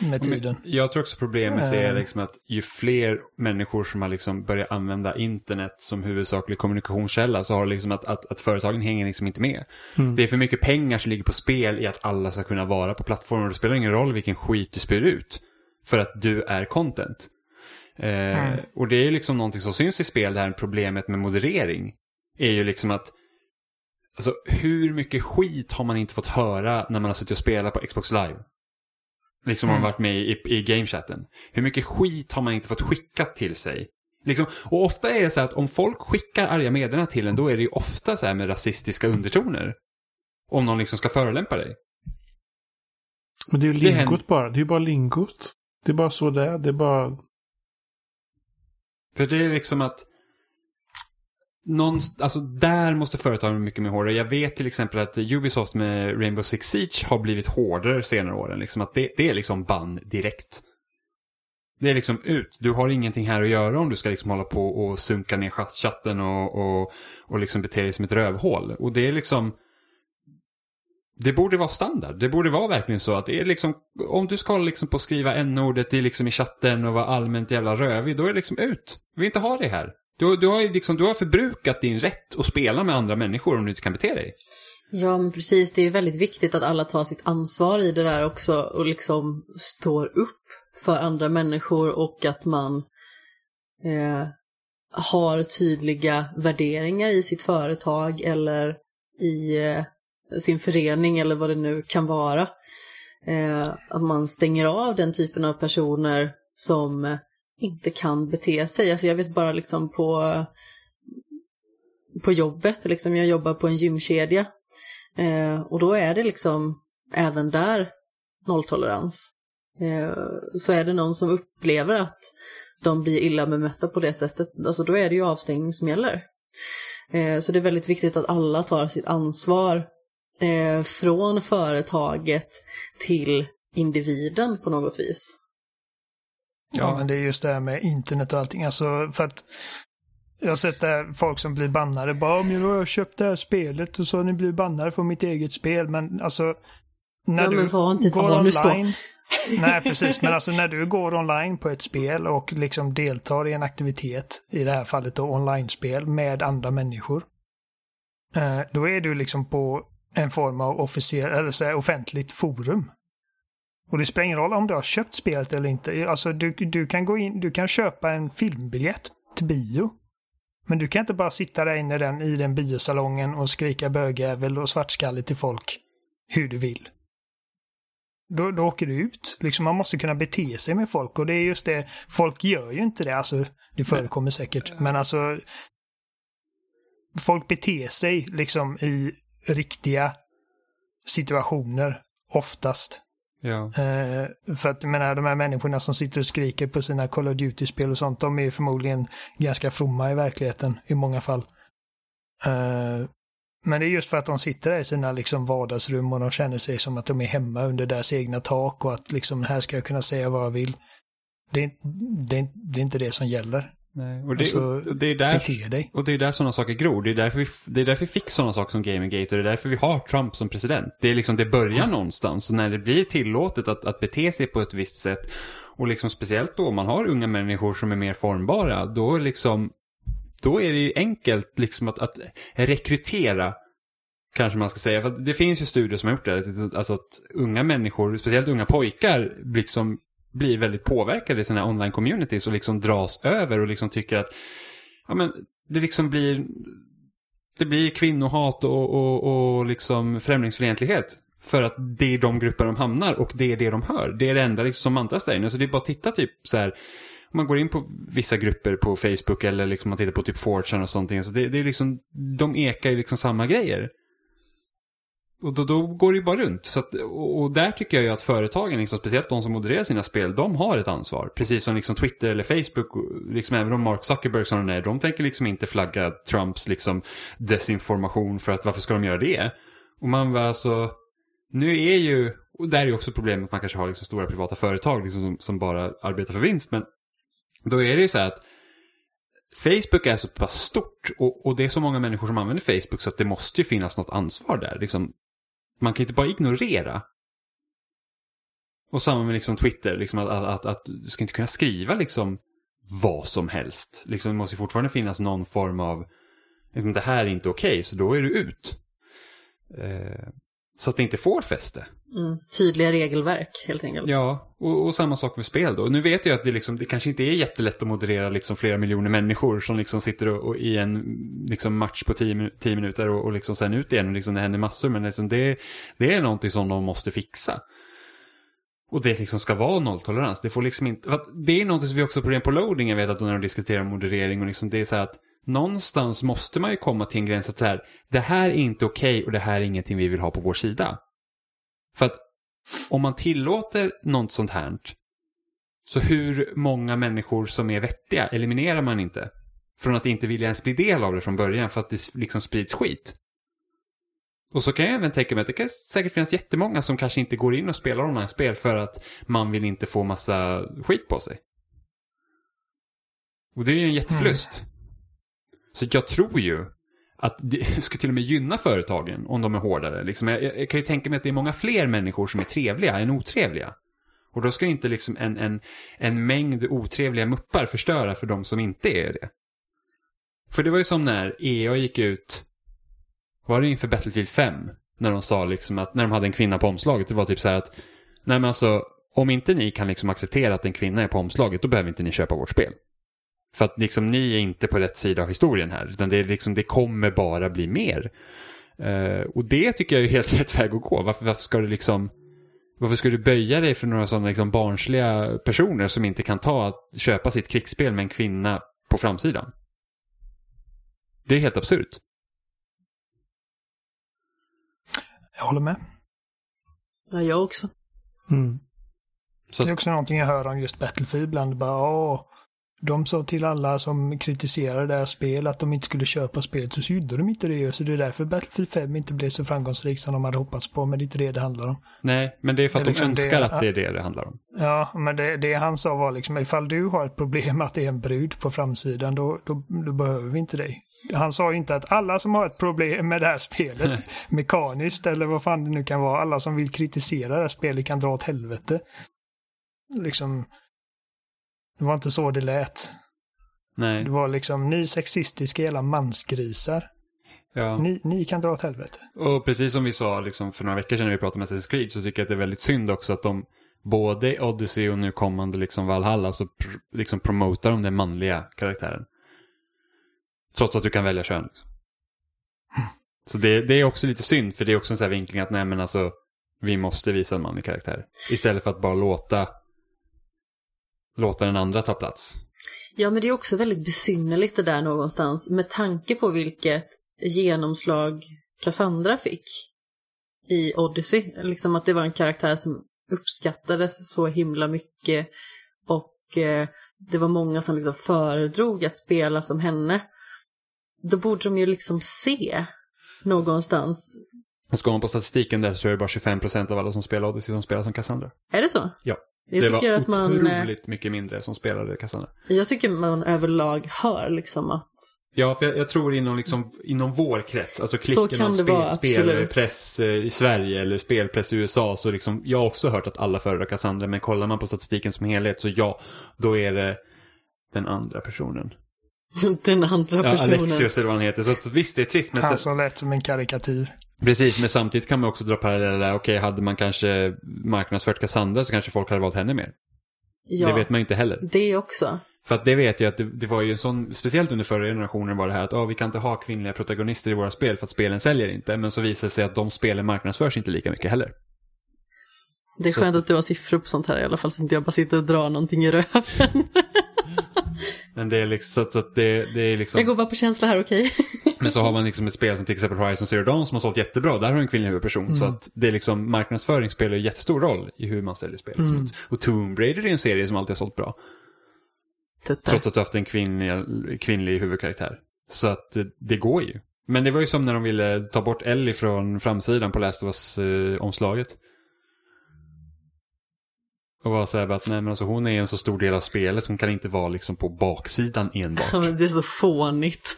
med tiden. Jag tror också problemet är Eh. liksom att ju fler människor som har liksom börjat använda internet som huvudsaklig kommunikationskälla så har liksom att, att, att företagen hänger liksom inte med. Det är för mycket pengar som ligger på spel i att alla ska kunna vara på plattformen. Det spelar ingen roll vilken skit du spyr ut. För att du är content. Eh, Och det är liksom någonting som syns i spel, det här problemet med moderering. Är ju liksom att Alltså hur mycket skit har man inte fått höra när man har suttit och spelat på Xbox Live? Liksom mm. har varit med i, i gamechatten. Hur mycket skit har man inte fått skickat till sig? Liksom, och ofta är det så att om folk skickar arga meddelanden till en, då är det ju ofta så här med rasistiska undertoner. Om någon liksom ska förolämpa dig. Men det är ju lingot det bara. Det är ju bara lingot. Det är bara så det är. Det är bara... För det är liksom att någon, alltså där måste företagen vara mycket mer hårdare. Jag vet till exempel att Ubisoft med Rainbow Six Siege har blivit hårdare senare åren. Liksom att det, det är liksom bann direkt. Det är liksom ut. Du har ingenting här att göra om du ska liksom hålla på och sunka ner chatten och, och, och liksom bete dig som ett rövhål. Och det är liksom... Det borde vara standard. Det borde vara verkligen så att det är liksom, om du ska liksom på skriva n-ordet i, liksom i chatten och vara allmänt jävla rövig, då är det liksom ut. Vi vill inte ha det här. Du, du, har liksom, du har förbrukat din rätt att spela med andra människor om du inte kan bete dig. Ja, men precis. Det är väldigt viktigt att alla tar sitt ansvar i det där också och liksom står upp för andra människor och att man eh, har tydliga värderingar i sitt företag eller i eh, sin förening eller vad det nu kan vara. Eh, att man stänger av den typen av personer som eh, inte kan bete sig. Alltså jag vet bara liksom på, på jobbet, liksom jag jobbar på en gymkedja. Eh, och då är det liksom även där nolltolerans. Eh, så är det någon som upplever att de blir illa bemötta på det sättet, alltså då är det ju avstängning som gäller. Eh, så det är väldigt viktigt att alla tar sitt ansvar eh, från företaget till individen på något vis. Ja, men det är just det här med internet och allting. Alltså, för att jag har sett där folk som blir bannade. Bara, om jag har köpt det här spelet och så har ni blivit bannade från mitt eget spel. Men alltså, när ja, du går online. nej, precis. Men alltså när du går online på ett spel och liksom deltar i en aktivitet, i det här fallet då online-spel, med andra människor. Eh, då är du liksom på en form av officiell, eller så här, offentligt forum. Och det spelar ingen roll om du har köpt spelet eller inte. Alltså du, du kan gå in, du kan köpa en filmbiljett till bio. Men du kan inte bara sitta där inne den, i den biosalongen och skrika bögjävel och svartskalle till folk hur du vill. Då, då åker du ut. Liksom man måste kunna bete sig med folk och det är just det, folk gör ju inte det. Alltså, det förekommer säkert, men alltså folk beter sig liksom i riktiga situationer oftast. Ja. Uh, för att jag menar, de här människorna som sitter och skriker på sina Call of Duty-spel och sånt, de är förmodligen ganska fromma i verkligheten i många fall. Uh, men det är just för att de sitter där i sina liksom vardagsrum och de känner sig som att de är hemma under deras egna tak och att liksom här ska jag kunna säga vad jag vill. Det är, det är, det är inte det som gäller. Nej, och, det, alltså, och, det är där, dig. och det är där sådana saker gror. Det är, därför vi, det är därför vi fick sådana saker som Gamergate och det är därför vi har Trump som president. Det är liksom, det börjar mm. någonstans. Och när det blir tillåtet att, att bete sig på ett visst sätt och liksom speciellt då om man har unga människor som är mer formbara, då liksom, då är det ju enkelt liksom att, att rekrytera Kanske man ska säga, för det finns ju studier som har gjort det, alltså att unga människor, speciellt unga pojkar, liksom blir väldigt påverkade i sina online-communities och liksom dras över och liksom tycker att ja, men det liksom blir det blir kvinnohat och, och, och liksom främlingsfientlighet. För att det är de grupper de hamnar och det är det de hör. Det är det enda liksom som mantas där inne. Så det är bara att titta typ så här. Om man går in på vissa grupper på Facebook eller liksom man tittar på typ Fortune och sånt. Så det, det är liksom, de ekar ju liksom samma grejer. Och då, då, går det ju bara runt. Så att, och, och, där tycker jag ju att företagen, liksom, speciellt de som modererar sina spel, de har ett ansvar. Precis som liksom Twitter eller Facebook, liksom även om Mark Zuckerberg som är, de tänker liksom inte flagga Trumps liksom desinformation för att varför ska de göra det? Och man var alltså, nu är ju, och där är ju också problemet att man kanske har liksom stora privata företag liksom som, som bara arbetar för vinst, men då är det ju så här att Facebook är så pass stort och, och, det är så många människor som använder Facebook så att det måste ju finnas något ansvar där. Liksom, man kan inte bara ignorera. Och samma med liksom Twitter, liksom att, att, att, att, du ska inte kunna skriva liksom vad som helst. Liksom, det måste fortfarande finnas någon form av, liksom, det här är inte okej, okay, så då är du ut. Eh, så att det inte får fäste. Mm. Tydliga regelverk helt enkelt. Ja, och, och, samma sak med spel då. Nu vet jag att det, liksom, det kanske inte är jättelätt att moderera liksom flera miljoner människor som liksom sitter och, och i en liksom match på tio, tio minuter och, och liksom sen ut igen och liksom det händer massor. Men liksom det, det är någonting som de måste fixa. Och det liksom ska vara nolltolerans. Det får liksom inte... det är någonting som vi också har problem på loading. Jag vet att när de diskuterar moderering och liksom det är så här att någonstans måste man ju komma till en gräns att så här, det här är inte okej okay och det här är ingenting vi vill ha på vår sida. För att om man tillåter något sånt här, så hur många människor som är vettiga eliminerar man inte? Från att inte vilja ens bli del av det från början för att det liksom sprids skit. Och så kan jag även tänka mig att det kan säkert finnas jättemånga som kanske inte går in och spelar online-spel för att man vill inte få massa skit på sig. Och det är ju en jätteförlust. Mm. Så jag tror ju att det skulle till och med gynna företagen om de är hårdare. Liksom jag, jag, kan ju tänka mig att det är många fler människor som är trevliga än otrevliga. Och då ska inte liksom en, en, en mängd otrevliga muppar förstöra för de som inte är det. För det var ju som när EA gick ut, var det inför Battlefield 5? När de sa liksom att, när de hade en kvinna på omslaget, det var typ så här att, nej men alltså, om inte ni kan liksom acceptera att en kvinna är på omslaget, då behöver inte ni köpa vårt spel. För att liksom ni är inte på rätt sida av historien här, utan det, är liksom, det kommer bara bli mer. Uh, och det tycker jag är helt rätt väg att gå. Varför, varför ska du liksom... Varför ska du böja dig för några sådana liksom barnsliga personer som inte kan ta att köpa sitt krigsspel med en kvinna på framsidan? Det är helt absurt. Jag håller med. Ja, jag också. Mm. Så... Det är också någonting jag hör om just Battlefield ibland. Bara, åh, de sa till alla som kritiserade deras spel att de inte skulle köpa spelet, så gjorde de inte det. Så det är därför Battlefield 5 inte blev så framgångsrikt som de hade hoppats på, men det är inte det det handlar om. Nej, men det är för att Eller, de önskar det, att det är det det handlar om. Ja, men det, det han sa var liksom, ifall du har ett problem att det är en brud på framsidan, då, då, då behöver vi inte dig. Han sa inte att alla som har ett problem med det här spelet, mekaniskt eller vad fan det nu kan vara, alla som vill kritisera det här spelet kan dra åt helvete. Liksom, det var inte så det lät. Nej. Det var liksom, ni sexistiska jävla mansgrisar. Ja. Ni, ni kan dra åt helvete. Och precis som vi sa liksom, för några veckor sedan när vi pratade med Assassin's Creed så tycker jag att det är väldigt synd också att de både Odyssey och nu kommande liksom Valhalla så pr liksom promotar de den manliga karaktären. Trots att du kan välja kön. Liksom. Så det, det, är också lite synd för det är också en sån här vinkling att nej men alltså vi måste visa en manlig karaktär. Istället för att bara låta låta den andra ta plats. Ja, men det är också väldigt besynnerligt det där någonstans med tanke på vilket genomslag Cassandra fick i Odyssey. Liksom att det var en karaktär som uppskattades så himla mycket och eh, det var många som liksom föredrog att spela som henne. Då borde de ju liksom se någonstans. Ska man på statistiken där så är det bara 25% av alla som spelar Odyssey som spelar som Cassandra. Är det så? Ja. Jag det var att man, eh, otroligt mycket mindre som spelade Cassandra. Jag tycker man överlag hör liksom att... Ja, för jag, jag tror inom, liksom, inom vår krets, alltså klicken av spel, spelpress eh, i Sverige eller spelpress i USA, så liksom, jag har också hört att alla föredrar Cassandra, men kollar man på statistiken som helhet så ja, då är det den andra personen. den andra personen. Ja, Alexios eller vad han heter. Så att, visst, det är trist. Men Han som lät som en karikatyr. Precis, men samtidigt kan man också dra paralleller. Okej, hade man kanske marknadsfört Cassandra så kanske folk hade valt henne mer. Ja, det vet man ju inte heller. Det också. För att det vet jag att det, det, var ju en sån, speciellt under förra generationen var det här att oh, vi kan inte ha kvinnliga protagonister i våra spel för att spelen säljer inte. Men så visar det sig att de spelen marknadsförs inte lika mycket heller. Det är skönt så. att du har siffror på sånt här i alla fall så att inte jag bara sitter och drar någonting i röven. Men det är liksom, så att det, det är liksom... Jag går bara på känsla här, okej? Okay? Men så har man liksom ett spel som till exempel Horizon Zero Dawn som har sålt jättebra. Där har du en kvinnlig huvudperson. Mm. Så att det är liksom, marknadsföring spelar ju jättestor roll i hur man säljer spel. Mm. Och Tomb Raider är en serie som alltid har sålt bra. Tuttar. Trots att du har haft en kvinnlig, kvinnlig huvudkaraktär. Så att det, det, går ju. Men det var ju som när de ville ta bort Ellie från framsidan på Last of Us-omslaget. Eh, och var så här att nej men alltså hon är en så stor del av spelet, hon kan inte vara liksom på baksidan enbart. Ja men det är så fånigt.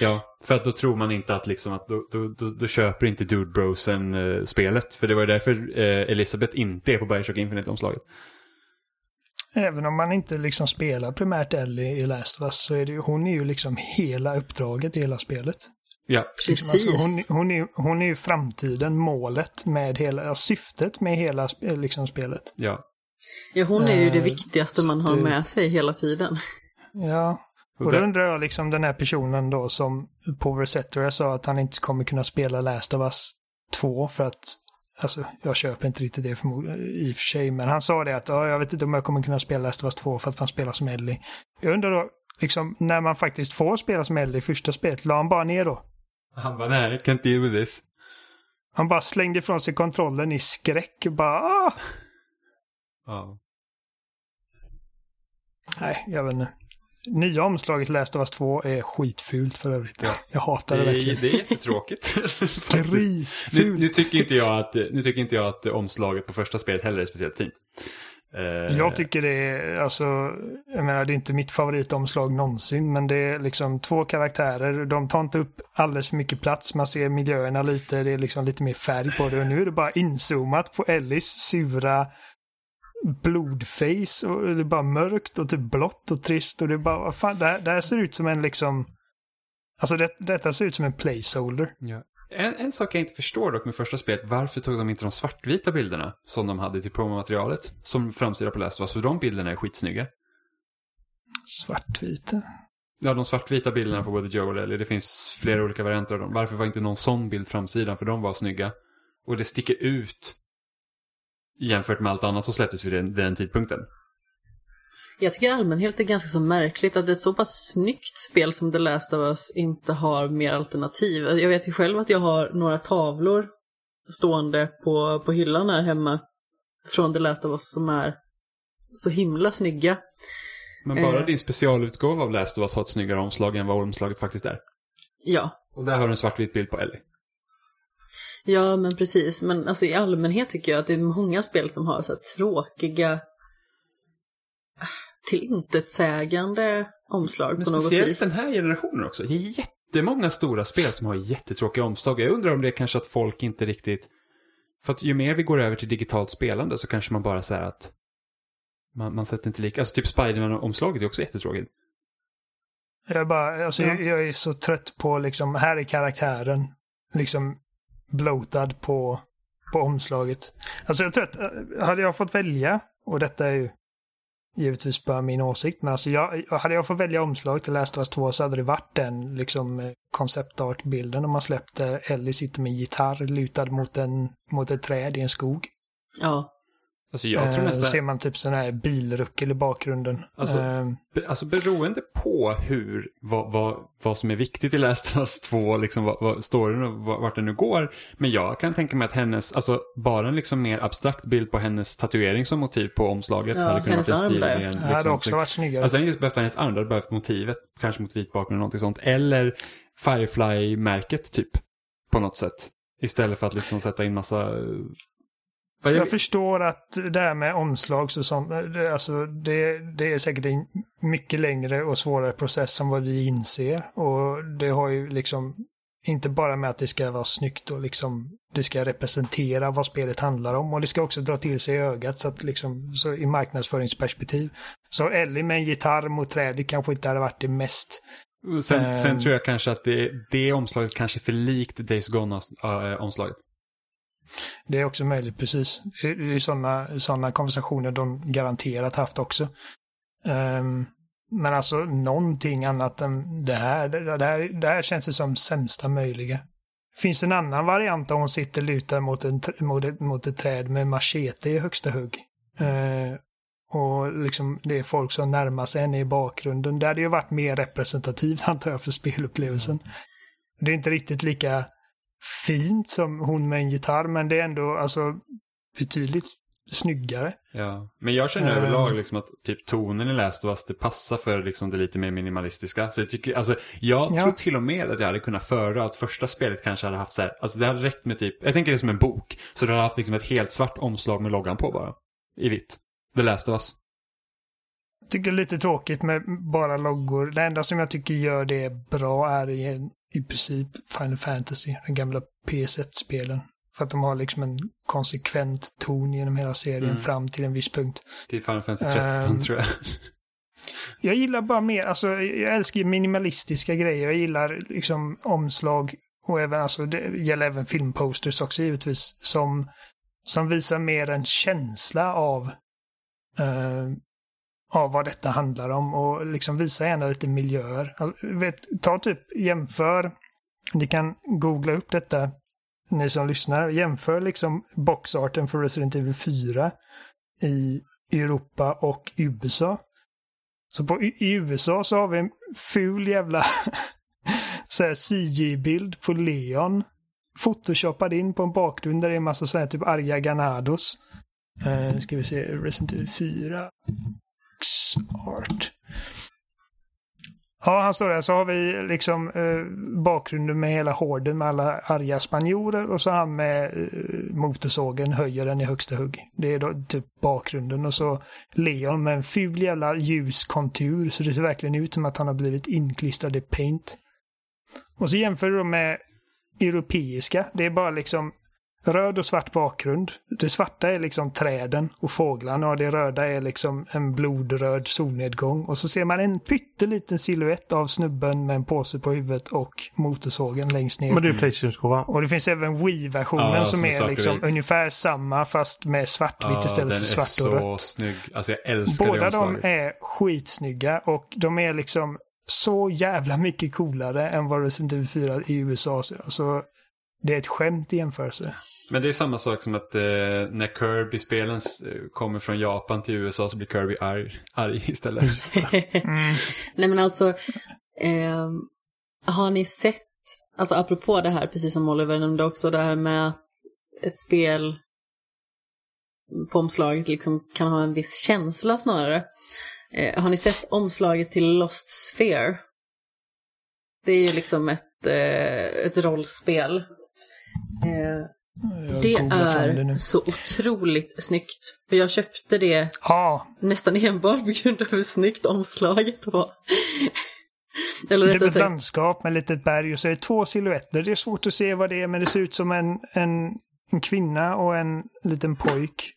Ja, för att då tror man inte att liksom att då, då, då, då köper inte Dude Brosen uh, spelet. För det var ju därför uh, Elisabeth inte är på Bioshock Infinite-omslaget. Även om man inte liksom spelar primärt Ellie i Last of Us så är det ju, hon är ju liksom hela uppdraget i hela spelet. Ja, Precis. Alltså, hon, hon, är, hon är ju framtiden, målet med hela, syftet med hela sp- liksom, spelet. ja. Ja, hon är ju det Eh, viktigaste man har med sig hela tiden. Ja, Och då undrar jag liksom den här personen då som på Resetera sa att han inte kommer kunna spela Last of Us 2 för att Alltså, jag köper inte riktigt det i och för sig, men han sa det att ja, jag vet inte om jag kommer kunna spela Last of Us 2 för att man spelar som Ellie. Jag undrar då, liksom, när man faktiskt får spela som Ellie i första spelet, la han bara ner då? Han bara, nej, I can't deal with this. Han bara slängde ifrån sig kontrollen i skräck. Bara, ah! Ja. Nej, jag vet inte. Nya omslaget Last of Us 2 är skitfult för övrigt. Jag hatar det, Det, är, verkligen. det är jättetråkigt. nu, Grisfult. nu, tycker inte jag att, nu tycker inte jag att omslaget på första spelet heller är speciellt fint. Eh, Jag tycker det är, alltså, jag menar det är inte mitt favoritomslag någonsin, men det är liksom två karaktärer. De tar inte upp alldeles för mycket plats. Man ser miljöerna lite, det är liksom lite mer färg på det. Och nu är det bara inzoomat på Ellis sura blodface och det är bara mörkt och typ blått och trist och det är bara, vad fan, det här, det här ser ut som en liksom, alltså det, detta ser ut som en placeholder. Ja. En, en sak jag inte förstår dock med första spelet, varför tog de inte de svartvita bilderna som de hade till promomaterialet som framsida på Last of Us? För de bilderna är skitsnygga. Svartvita. Ja, de svartvita bilderna på både Joe och Ellie, det finns flera olika varianter av dem. Varför var inte någon sån bild framsidan? För de var snygga. Och det sticker ut jämfört med allt annat som släpptes vid den, den tidpunkten. Jag tycker allmänhet är ganska så märkligt att ett så pass snyggt spel som The Last of Us inte har mer alternativ. Jag vet ju själv att jag har några tavlor stående på, på hyllan här hemma från The Last of Us som är så himla snygga. Men bara Eh. din specialutgåva av Last of Us har ett snyggare omslag än vad omslaget faktiskt är. Ja, Och där har du en svartvit bild på Ellie. Ja men precis. Men alltså i allmänhet tycker jag att det är många spel som har så här tråkiga ah, tillintetsägande omslag Men på något speciellt vis. den här generationen också. Det är jättemånga stora spel som har jättetråkiga omslag. Jag undrar om det är kanske att folk inte riktigt... För att ju mer vi går över till digitalt spelande så kanske man bara säger att man, man sätter inte lika... Alltså typ Spiderman-omslaget är också jättetråkigt. Jag är bara, alltså Ja. jag, jag är så trött på liksom, här är karaktären liksom bloatad på, på omslaget. Alltså jag tror att, eh, hade jag fått välja, och detta är ju givetvis bara min åsikt, men alltså jag, hade jag fått välja omslag till Last of Us 2 så hade det varit den liksom eh, konceptart-bilden om man släppte Ellie sitter med en gitarr lutad mot, en, mot ett träd i en skog. Ja, Alltså jag tror Eh, nästan... ser man typ sån här bilruckel i bakgrunden. Alltså, Eh, Be- Alltså beroende på hur, vad, vad, vad som är viktigt i Us 2, liksom vad, vad storyn och vart den nu går. Men jag kan tänka mig att hennes, alltså bara en liksom mer abstrakt bild på hennes tatuering som motiv på omslaget Ja, hade kunnat hennes vara där. stilren. det hade Liksom, också varit snyggare. Alltså den hade inte behövt hennes arm, det hade behövt motivet, kanske mot vit bakgrund eller någonting sånt. Eller Firefly-märket typ, på något sätt. Istället för att liksom sätta in massa... eh, Vad Jag förstår att det här med omslag så som, alltså det, det är säkert en mycket längre och svårare process än vad vi inser. Och det har ju liksom inte bara med att det ska vara snyggt och liksom det ska representera vad spelet handlar om och det ska också dra till sig ögat så att liksom så i marknadsföringsperspektiv. Så Ellie med en gitarr mot trädet kanske inte hade varit det mest Sen, sen Ehm. tror jag kanske att det, det omslaget kanske är för likt Days Gone-omslaget. Det är också möjligt, precis. Det är sådana såna konversationer de garanterat haft också. Ehm, men alltså någonting annat än det här, det, här, det här känns ju som sämsta möjliga. Finns en annan variant där hon sitter lutad mot, en, mot, ett, mot ett träd med machete i högsta hugg. Ehm, och liksom det är folk som närmar sig henne i bakgrunden. Det hade ju varit mer representativt antar jag för spelupplevelsen. Det är inte riktigt lika fint som hon med en gitarr, men det är ändå alltså betydligt snyggare. Ja. Men jag känner överlag liksom att typ tonen i Last of Us, det passar för liksom det lite mer minimalistiska. Så jag tycker, alltså jag Ja. tror till och med att jag hade kunnat föra att första spelet kanske hade haft så här, alltså det hade räckt med typ, jag tänker det som en bok. Så det hade haft liksom ett helt svart omslag med loggan på bara. I vitt. The Last of Us. Tycker det är lite tråkigt med bara loggor. Det enda som jag tycker gör det bra är i, princip Final Fantasy, den gamla PS1-spelen. För att de har liksom en konsekvent ton genom hela serien Mm. fram till en viss punkt. Till Final Fantasy 13 Ehm. tror jag. jag gillar bara mer, alltså jag älskar minimalistiska grejer. Jag gillar liksom omslag och även, alltså det gäller även filmposters också givetvis, som, som visar mer en känsla av, eh, av vad detta handlar om och liksom visa gärna lite miljöer. Alltså, vet, ta typ, jämför, ni kan googla upp detta, ni som lyssnar, jämför liksom boxarten för Resident Evil 4 i Europa och USA. Så på, i USA så har vi en ful jävla CG-bild på Leon. Photoshoppad in på en bakgrund där det är en massa så här typ arga Ganados. Uh, ska vi se, Resident Evil 4. Art. Ja, han står där. Så har vi liksom eh, bakgrunden med hela horden med alla arga spanjorer och så han med eh, motorsågen höjer den i högsta hugg. Det är då typ bakgrunden och så Leon med en ful jävla ljus kontur så det ser verkligen ut som att han har blivit inklistrad i paint. Och så jämför du med europeiska. Det är bara liksom röd och svart bakgrund. Det svarta är liksom träden och fåglarna och det röda är liksom en blodröd solnedgång. Och så ser man en pytteliten siluett av snubben med en påse på huvudet och motorsågen längst ner. Men det är Playstation-utgåvan. Och det finns även Wii-versionen Ja, som som är liksom vit. ungefär samma fast med svartvitt istället för svart och den är så rött. snygg. Alltså jag älskar Båda det de omslaget. är skitsnygga och de är liksom så jävla mycket coolare än vad Resident Evil 4 i USA. Alltså, det är ett skämt i jämförelse. Men det är samma sak som att eh, när Kirby-spelen eh, kommer från Japan till USA så blir Kirby arg, arg istället. Nej men alltså, ehm, har ni sett, alltså apropå det här, precis som Oliver nämnde också, det här med att ett spel på omslaget liksom kan ha en viss känsla snarare. Eh, har ni sett omslaget till Lost Sphere? Det är ju liksom ett, eh, ett rollspel. Eh, Jag det fram det är så otroligt snyggt. För jag köpte det Ja, nästan enbart på grund av hur snyggt omslaget var. Eller det är ett landskap med ett litet berg och så är det två silhuetter. Det är svårt att se vad det är men det ser ut som en, en, en kvinna och en liten pojk.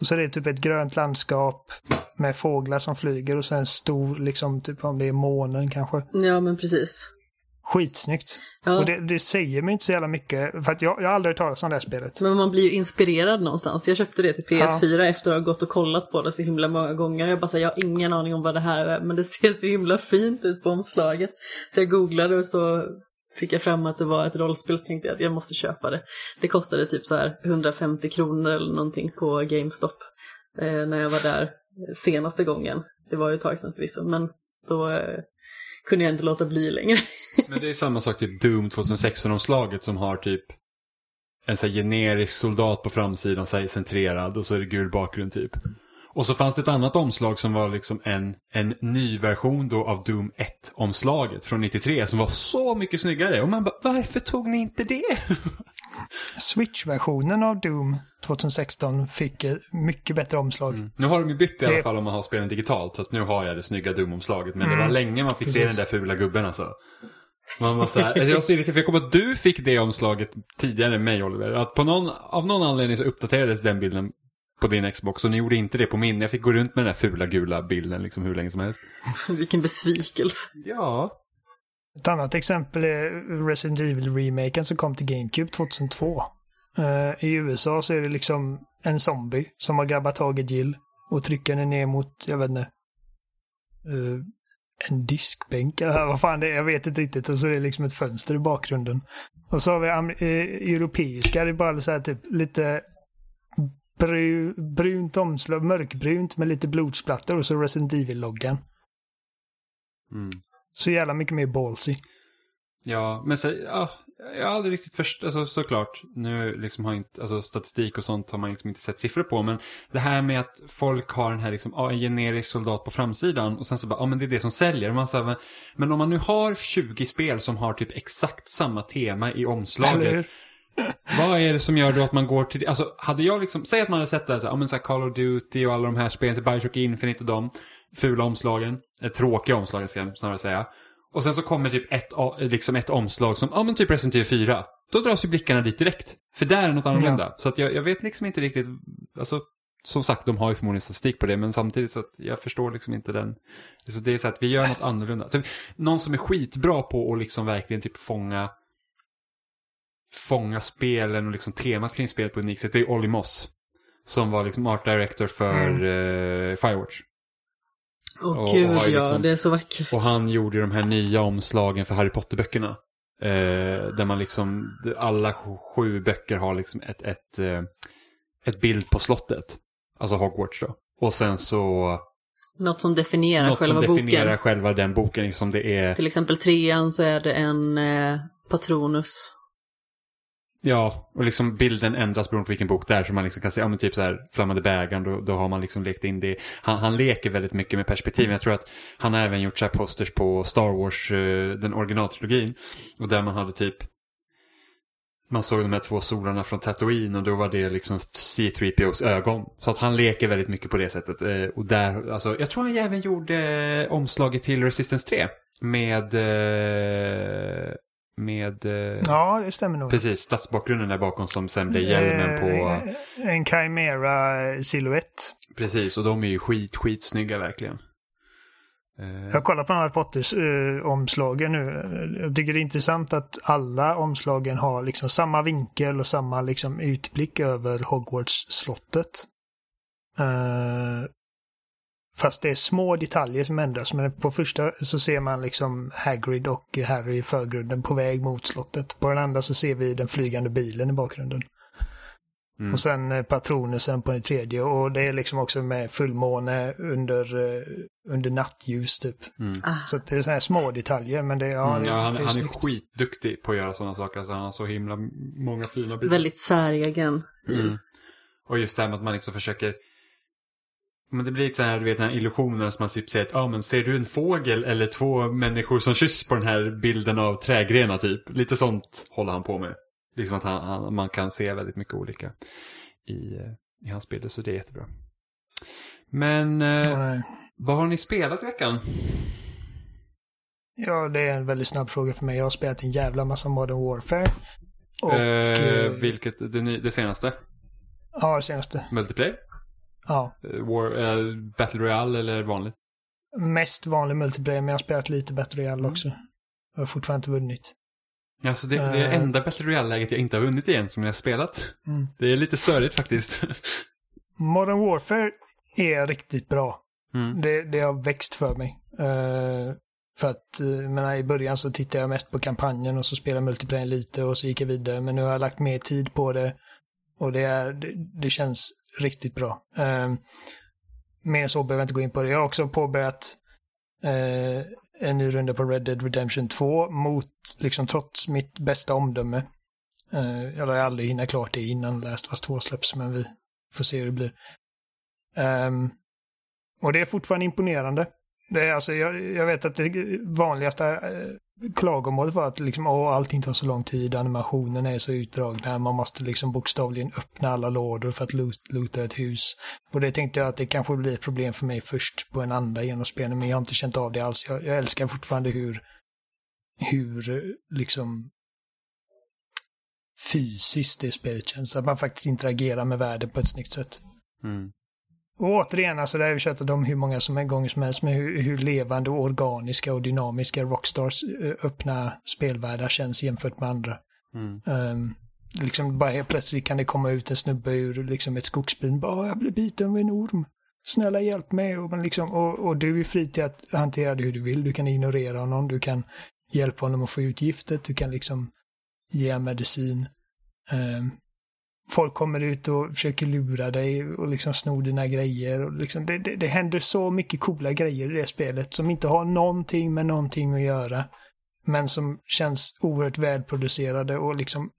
Och så är det typ ett grönt landskap med fåglar som flyger och så en stor, liksom typ om det är månen kanske. ja men precis. Skitsnyggt. Ja. Och det, det säger mig inte så jävla mycket. För att jag, jag har aldrig hört talas om det här spelet. Men man blir ju inspirerad någonstans. Jag köpte det till PS4 efter att ha gått och kollat på det så himla många gånger. Jag bara säger, jag har ingen aning om vad det här är, men det ser så himla fint ut på omslaget. Så jag googlade och så fick jag fram att det var ett rollspel så tänkte jag att jag måste köpa det. Det kostade typ så här 150 kronor eller någonting på GameStop eh, när jag var där senaste gången. Det var ju ett tag sedan förvisso, men då eh, kunde jag inte låta bli längre. Men det är samma sak typ Doom 2016-omslaget som har typ en så här generisk soldat på framsidan, så här centrerad och så är det gul bakgrund typ. Och så fanns det ett annat omslag som var liksom en, en ny version då av Doom 1-omslaget från 93 som var så mycket snyggare. Och man bara, varför tog ni inte det? Switch-versionen av Doom 2016 fick mycket bättre omslag. Nu har de ju bytt i alla Det- fall om man har spelen digitalt så att nu har jag det snygga Doom-omslaget. Men det var länge man fick se den där fula gubben alltså. Man var så här, jag var så irriterad för jag kommer att du fick det omslaget tidigare än mig Oliver. Att på någon, av någon anledning så uppdaterades den bilden på din Xbox och ni gjorde inte det på min. Jag fick gå runt med den där fula gula bilden liksom hur länge som helst. Vilken besvikelse. Ja. Ett annat exempel är Resident Evil-remaken som kom till GameCube 2002. Eh, I USA så är det liksom en zombie som har grabbat tag i Jill och trycker henne ner mot, jag vet inte, eh, en diskbänk eller vad fan det är. Jag vet inte riktigt. Och så är det liksom ett fönster i bakgrunden. Och så har vi eh, europeiska, det är bara så här typ lite bru, brunt omslag, mörkbrunt med lite blodsplattor och så Resident Evil-loggan. Mm. Så jävla mycket mer ballsy. Ja, men så, ja, jag har aldrig riktigt förstått, alltså såklart, nu liksom har inte, alltså statistik och sånt har man liksom inte sett siffror på, men det här med att folk har den här liksom, ja, en generisk soldat på framsidan och sen så bara, ja men det är det som säljer. Man så här, men, men om man nu har 20 spel som har typ exakt samma tema i omslaget, vad är det som gör då att man går till det? Alltså hade jag liksom, säg att man hade sett det här, så här, ja men så här Call of Duty och alla de här spelen, så Bioshock Infinite och de fula omslagen, eh, tråkiga omslagen ska jag snarare säga. Och sen så kommer typ ett, a- liksom ett omslag som, ja men typ Resident Evil 4. Då dras ju blickarna dit direkt. För där är något annorlunda. Så att jag, jag vet liksom inte riktigt, alltså som sagt, de har ju förmodligen statistik på det, men samtidigt så att jag förstår liksom inte den. Så det är så att vi gör något annorlunda. Typ, någon som är skitbra på att liksom verkligen typ fånga fånga spelen och liksom temat kring spelet på ett unikt sätt, det är Olly Moss. Som var liksom art director för mm. uh, Firewatch. Oh, gud ja, liksom, det är så vackert. Och han gjorde de här nya omslagen för Harry Potter-böckerna. Eh, där man liksom, alla sju böcker har liksom ett, ett, eh, ett bild på slottet. Alltså Hogwarts då. Och sen så... Något som definierar något själva boken. Något som definierar boken. själva den boken. Liksom det är... Till exempel trean så är det en eh, Patronus. Ja, och liksom bilden ändras beroende på vilken bok det är. Så man liksom kan se, ja men typ så här, Flammande bägaren, då, då har man liksom lekt in det. Han, han leker väldigt mycket med perspektiv. Jag tror att han har även gjort så här posters på Star Wars, uh, den originaltrilogin. Och där man hade typ, man såg de här två solarna från Tatooine och då var det liksom C3POs ögon. Så att han leker väldigt mycket på det sättet. Uh, och där, alltså, jag tror han även gjorde uh, omslaget till Resistance 3. Med uh, med... Eh, ja, det stämmer nog. Precis, stadsbakgrunden där bakom som sen blir hjälmen på... Eh, en Chimera-silhuett. Precis, och de är ju skit, skitsnygga verkligen. Eh, jag kollar på de här Potters-omslagen nu. Jag tycker det är intressant att alla omslagen har liksom samma vinkel och samma liksom utblick över Hogwarts-slottet. Fast det är små detaljer som ändras. Men på första så ser man liksom Hagrid och Harry i förgrunden på väg mot slottet. På den andra så ser vi den flygande bilen i bakgrunden. Mm. Och sen eh, patronusen på den tredje. Och det är liksom också med fullmåne under, uh, under nattljus typ. Mm. Ah. Så det är sådana här små detaljer. Men det, ja, mm, ja han, är, han är skitduktig på att göra sådana saker. Alltså, han har så himla många fina bilder. Väldigt säregen stil. Mm. Och just det här med att man liksom försöker men det blir lite så här, du vet den här illusionen som man typ säger att, ja men ser du en fågel eller två människor som kyss på den här bilden av trädgrenar typ? Lite sånt håller han på med. Liksom att han, han, man kan se väldigt mycket olika i, i hans bilder, så det är jättebra. Men eh, vad har ni spelat i veckan? Ja, det är en väldigt snabb fråga för mig. Jag har spelat en jävla massa Modern Warfare. Och, eh, vilket, det, det senaste? Ja, det senaste. Multiplayer? Ja. Eh, War, äh, Battle Royale eller vanligt? Mest vanlig multiplayer, men jag har spelat lite Battle Royale mm. också. Jag har fortfarande inte vunnit. Alltså det, det är uh, enda Battle Royale-läget jag inte har vunnit igen som jag har spelat. Mm. Det är lite störigt faktiskt. Modern Warfare är riktigt bra. Mm. Det, det har växt för mig. Uh, för att, menar, i början så tittade jag mest på kampanjen och så spelade multiplayer lite och så gick jag vidare. Men nu har jag lagt mer tid på det. Och det, är, det, det känns riktigt bra. Eh, mer än så behöver jag inte gå in på det. Jag har också påbörjat eh, en ny runda på Red Dead Redemption 2 mot, liksom trots mitt bästa omdöme. Eh, jag lär aldrig hinna klart det innan Last fast 2 släpps, men vi får se hur det blir. Ehm, och det är fortfarande imponerande. Det är alltså, jag, jag vet att det vanligaste eh, klagomålet var att liksom, åh, allting tar så lång tid, animationerna är så utdragna, man måste liksom bokstavligen öppna alla lådor för att loota ett hus. Och det tänkte jag att det kanske blir ett problem för mig först på en andra genomspelning, men jag har inte känt av det alls. Jag, jag älskar fortfarande hur, hur liksom fysiskt det spelet känns. Att man faktiskt interagerar med världen på ett snyggt sätt. Mm. Och återigen, alltså det har vi tjatat om hur många som är gånger som helst, med hur, hur, levande och organiska och dynamiska Rockstars eh, öppna spelvärldar känns jämfört med andra. Mm. Um, liksom bara helt plötsligt kan det komma ut en snubbe ur liksom ett skogsbyn. Bara, jag blir biten av en orm. Snälla hjälp mig. Och, man liksom, och, och du är fri till att hantera det hur du vill. Du kan ignorera honom, du kan hjälpa honom att få ut giftet, du kan liksom ge medicin. Um, folk kommer ut och försöker lura dig och liksom sno dina grejer. Och liksom det, det, det händer så mycket coola grejer i det spelet som inte har någonting med någonting att göra. Men som känns oerhört välproducerade och liksom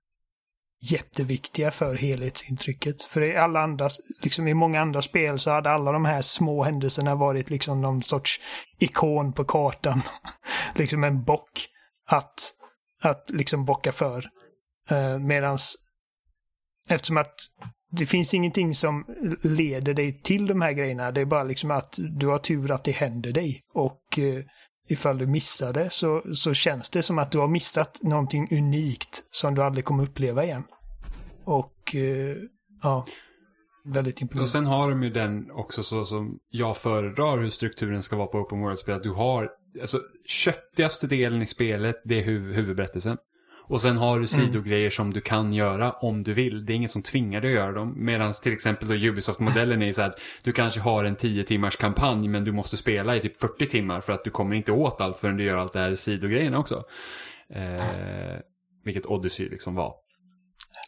jätteviktiga för helhetsintrycket. För i alla andra, liksom i många andra spel så hade alla de här små händelserna varit liksom någon sorts ikon på kartan. liksom en bock att, att liksom bocka för. Uh, medans Eftersom att det finns ingenting som leder dig till de här grejerna. Det är bara liksom att du har tur att det händer dig. Och eh, ifall du missar det så, så känns det som att du har missat någonting unikt som du aldrig kommer uppleva igen. Och eh, ja. väldigt imponerande. Och sen har de ju den också så som jag föredrar hur strukturen ska vara på Open World-spel. Att du har, alltså köttigaste delen i spelet, det är huv huvudberättelsen. Och sen har du sidogrejer mm. som du kan göra om du vill. Det är inget som tvingar dig att göra dem. Medan till exempel då Ubisoft-modellen är så att du kanske har en 10 timmars kampanj men du måste spela i typ 40 timmar för att du kommer inte åt allt förrän du gör allt det här sidogrejerna också. Eh, vilket Odyssey liksom var.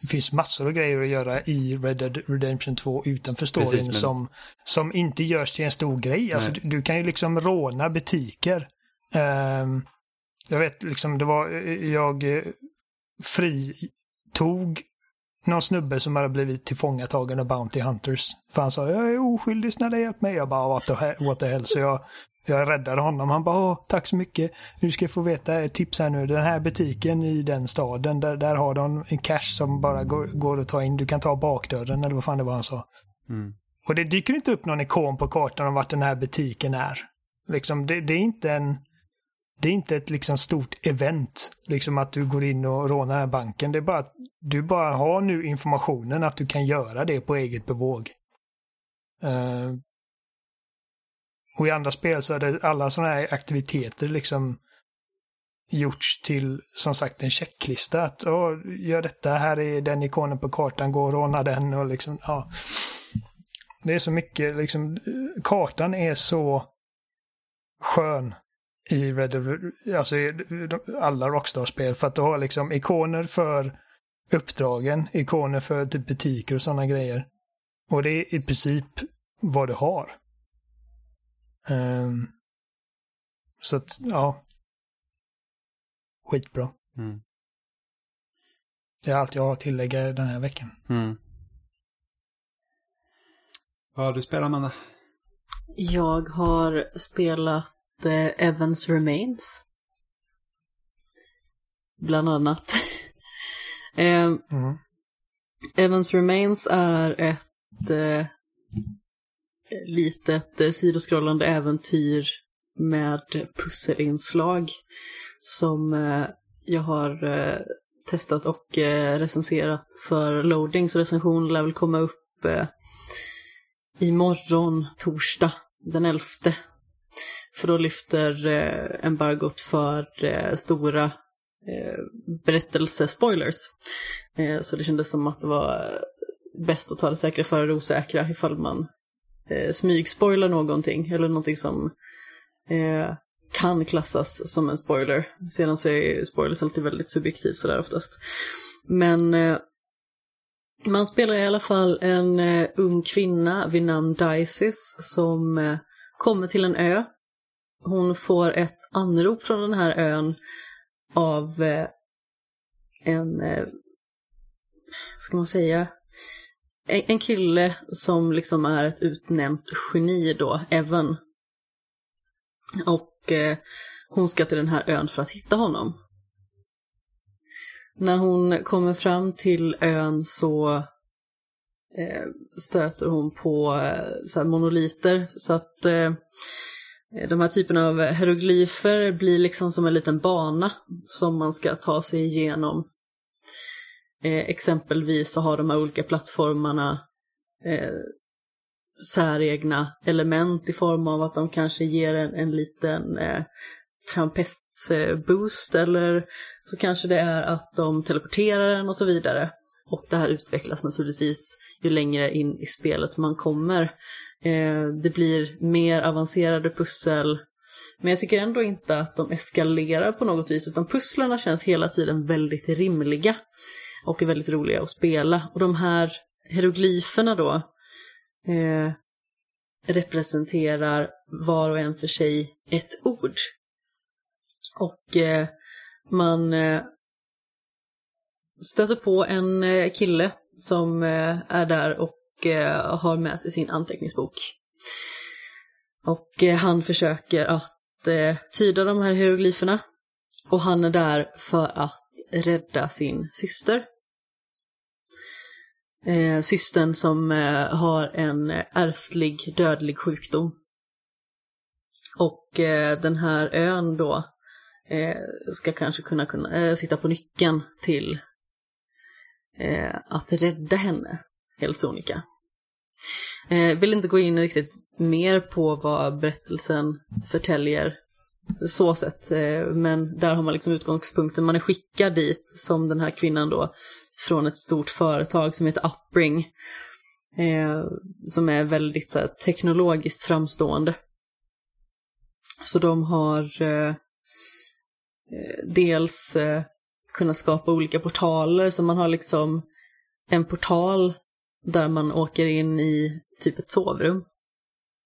Det finns massor av grejer att göra i Red Dead Redemption 2 utanför storyn Precis, men... som, som inte görs till en stor grej. Alltså, du, du, kan ju liksom råna butiker. Um, jag vet liksom, det var, jag fritog någon snubbe som hade blivit tillfångatagen av Bounty Hunters. För han sa jag är oskyldig, snälla hjälp mig. Jag bara what the, what the hell. Så jag, jag räddade honom. Han bara Åh, tack så mycket. Du ska få veta ett tips här nu. Den här butiken i den staden, där, där har de en cash som bara går, går att ta in. Du kan ta bakdörren eller vad fan det var han sa. Mm. Och det dyker inte upp någon ikon på kartan om vart den här butiken är. Liksom, det, det är inte en det är inte ett liksom stort event, liksom att du går in och rånar den här banken. Det är bara att du bara har nu informationen att du kan göra det på eget bevåg. Uh, och i andra spel så är det alla sådana här aktiviteter liksom gjorts till, som sagt, en checklista. Att oh, gör detta, här är den ikonen på kartan, gå och råna den och liksom, ja. Det är så mycket, liksom, kartan är så skön i Red Dead, alltså i alla Rockstar-spel. För att du har liksom ikoner för uppdragen, ikoner för typ butiker och sådana grejer. Och det är i princip vad du har. Um, så att, ja. Skitbra. Mm. Det är allt jag har att tillägga den här veckan. Mm. Vad har du spelat, Amanda? Jag har spelat eh, Evans Remains. Bland annat. eh, mm. Evans Remains är ett eh, litet eh, sidoskrollande äventyr med pusselinslag som eh, jag har eh, testat och recenserat för loading, så recension lär väl komma upp imorgon, torsdag, den 11 för då lyfter eh, embargot för eh, stora eh, berättelsespoilers. Eh, så det kändes som att det var bäst att ta det säkra före det osäkra ifall man eh, smygspoilar någonting eller någonting som eh, kan klassas som en spoiler. Sedan så är spoilers alltid väldigt subjektivt sådär oftast. Men eh, man spelar i alla fall en eh, ung kvinna vid namn Dices som eh, kommer till en ö hon får ett anrop från den här ön av eh, en, eh, vad ska man säga, en, en kille som liksom är ett utnämnt geni då, Evan. Och eh, hon ska till den här ön för att hitta honom. När hon kommer fram till ön så eh, stöter hon på eh, så monoliter så att Eh, Eh, de här typerna av hieroglyfer blir liksom som en liten bana som man ska ta sig igenom. Eh, exempelvis så har de här olika plattformarna eh, säregna element i form av att de kanske ger en, en liten eh, trampestboost eller så kanske det är att de teleporterar en och så vidare. Och det här utvecklas naturligtvis ju längre in i spelet man kommer. Eh, det blir mer avancerade pussel. Men jag tycker ändå inte att de eskalerar på något vis, utan pusslarna känns hela tiden väldigt rimliga. Och är väldigt roliga att spela. Och de här hieroglyferna då eh, representerar var och en för sig ett ord. Och eh, man eh, stöter på en eh, kille som eh, är där och Eh, har med sig sin anteckningsbok. Och eh, han försöker att eh, tyda de här hieroglyferna. Och han är där för att rädda sin syster. Eh, systern som eh, har en ärftlig dödlig sjukdom. Och eh, den här ön då eh, ska kanske kunna, kunna eh, sitta på nyckeln till eh, att rädda henne helt sonika. Eh, vill inte gå in riktigt mer på vad berättelsen förtäljer så sett. Eh, men där har man liksom utgångspunkten, man är skickad dit som den här kvinnan då från ett stort företag som heter Upbring. Eh, som är väldigt så här, teknologiskt framstående. Så de har eh, eh dels eh, kunnat skapa olika portaler, så man har liksom en portal där man åker in i typ ett sovrum.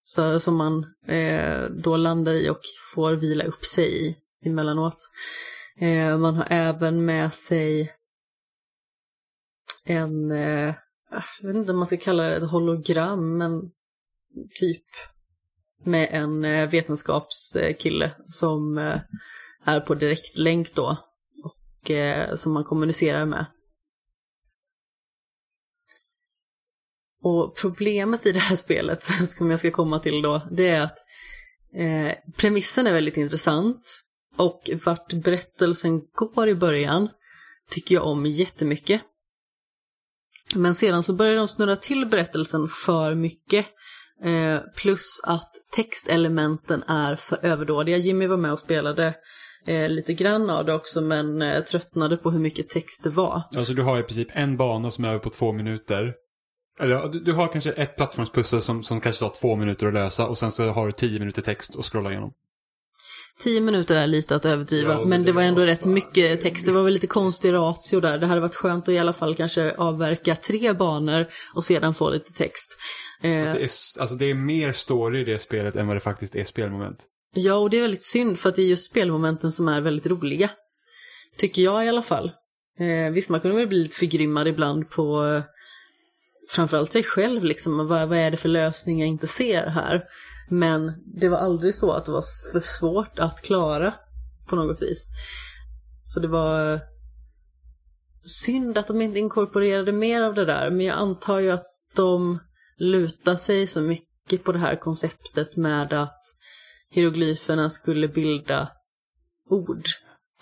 Så, som man eh, då landar i och får vila upp sig i emellanåt. Eh, man har även med sig en, eh, ah, jag vet inte om man ska kalla det ett hologram, men typ med en eh, vetenskapskille som eh, är på direktlänk då och eh, som man kommunicerar med. Och problemet i det här spelet, som jag ska komma till då, det är att eh, premissen är väldigt intressant och vart berättelsen går i början tycker jag om jättemycket. Men sedan så börjar de snurra till berättelsen för mycket. Eh, plus att textelementen är för överdådiga. Jimmy var med och spelade eh, lite grann av det också men eh, tröttnade på hur mycket text det var. Alltså du har i princip en bana som är över på två minuter. Eller du, du har kanske ett plattformspussel som, som kanske tar två minuter att lösa och sen så har du tio minuter text att scrolla igenom. Tio minuter är lite att överdriva, ja, men det var ändå rätt mycket text. Det var väl lite konstig ratio där. Det hade varit skönt att i alla fall kanske avverka tre banor och sedan få lite text. Eh, det, är, alltså det är mer story i det spelet än vad det faktiskt är spelmoment. Ja, och det är väldigt synd för att det är just spelmomenten som är väldigt roliga. Tycker jag i alla fall. Eh, visst, man kunde väl bli lite förgrymmad ibland på eh, framförallt sig själv, liksom. Vad, vad är det för lösning jag inte ser här? Men det var aldrig så att det var för svårt att klara på något vis. Så det var synd att de inte inkorporerade mer av det där, men jag antar ju att de lutar sig så mycket på det här konceptet med att hieroglyferna skulle bilda ord.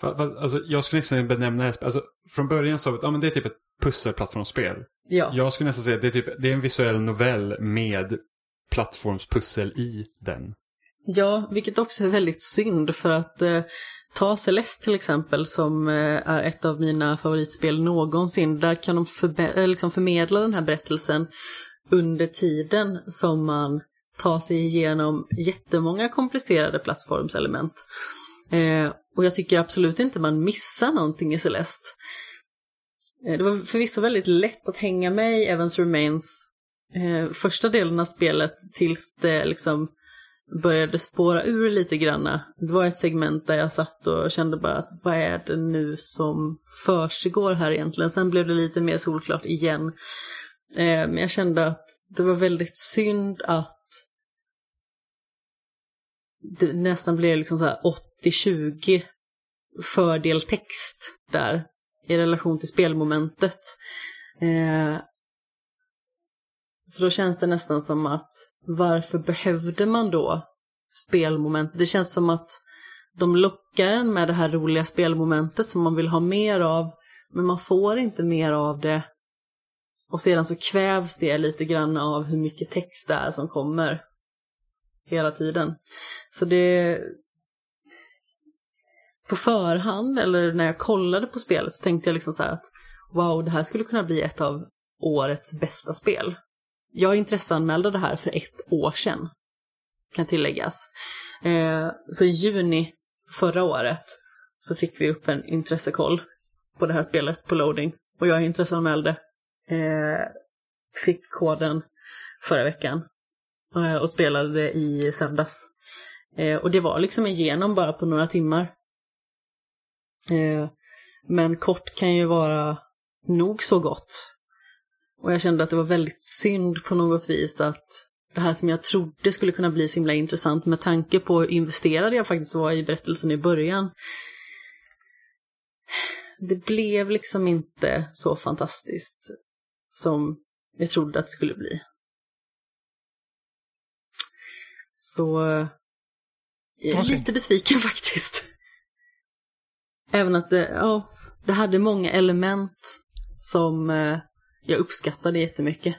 Alltså, jag skulle nästan benämna det här, alltså, från början sa vi att ja, men det är typ ett pusselplattformsspel. Ja. Jag skulle nästan säga att det är, typ, det är en visuell novell med plattformspussel i den. Ja, vilket också är väldigt synd för att eh, ta Celeste till exempel som eh, är ett av mina favoritspel någonsin. Där kan de förbe- eh, liksom förmedla den här berättelsen under tiden som man tar sig igenom jättemånga komplicerade plattformselement. Eh, och jag tycker absolut inte man missar någonting i Celeste. Eh, det var förvisso väldigt lätt att hänga med i Evans Remains eh, första delen av spelet tills det liksom började spåra ur lite granna. Det var ett segment där jag satt och kände bara att vad är det nu som försiggår här egentligen? Sen blev det lite mer solklart igen. Eh, men jag kände att det var väldigt synd att det nästan blev liksom så 80-20 fördel text där i relation till spelmomentet. Eh, för då känns det nästan som att varför behövde man då spelmoment? Det känns som att de lockar en med det här roliga spelmomentet som man vill ha mer av, men man får inte mer av det. Och sedan så kvävs det lite grann av hur mycket text det är som kommer hela tiden. Så det... På förhand, eller när jag kollade på spelet, så tänkte jag liksom så här att wow, det här skulle kunna bli ett av årets bästa spel. Jag intresseanmälde det här för ett år sedan, kan tilläggas. Eh, så i juni förra året så fick vi upp en intressekoll på det här spelet på loading. Och jag intresseanmälde. Eh, fick koden förra veckan. Eh, och spelade det i söndags. Eh, och det var liksom igenom bara på några timmar. Eh, men kort kan ju vara nog så gott. Och jag kände att det var väldigt synd på något vis att det här som jag trodde skulle kunna bli så himla intressant med tanke på hur investerad jag faktiskt var i berättelsen i början. Det blev liksom inte så fantastiskt som jag trodde att det skulle bli. Så jag är lite besviken faktiskt. Även att det, ja, det hade många element som eh, jag uppskattade jättemycket.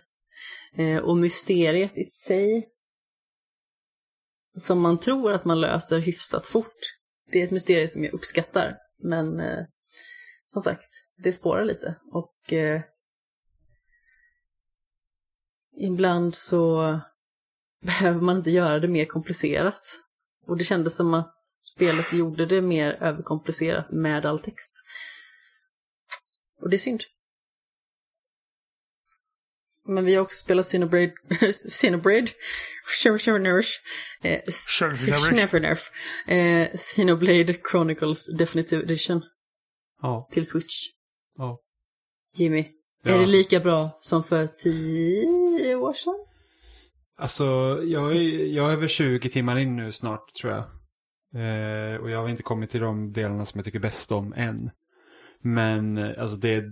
Eh, och mysteriet i sig, som man tror att man löser hyfsat fort, det är ett mysterium som jag uppskattar. Men eh, som sagt, det spårar lite. Och eh, ibland så behöver man inte göra det mer komplicerat. Och det kändes som att spelet gjorde det mer överkomplicerat med all text. Och det är synd. Men vi har också spelat Xenoblade, Xenoblade, eh, Xenoblade Chronicles Definitive Edition. Ja. Till Switch. Ja. Jimmy, Ja. är det lika bra som för tio år sedan? Alltså, jag är, jag är över 20 timmar in nu snart tror jag. Eh, och jag har inte kommit till de delarna som jag tycker bäst om än. Men eh, alltså det...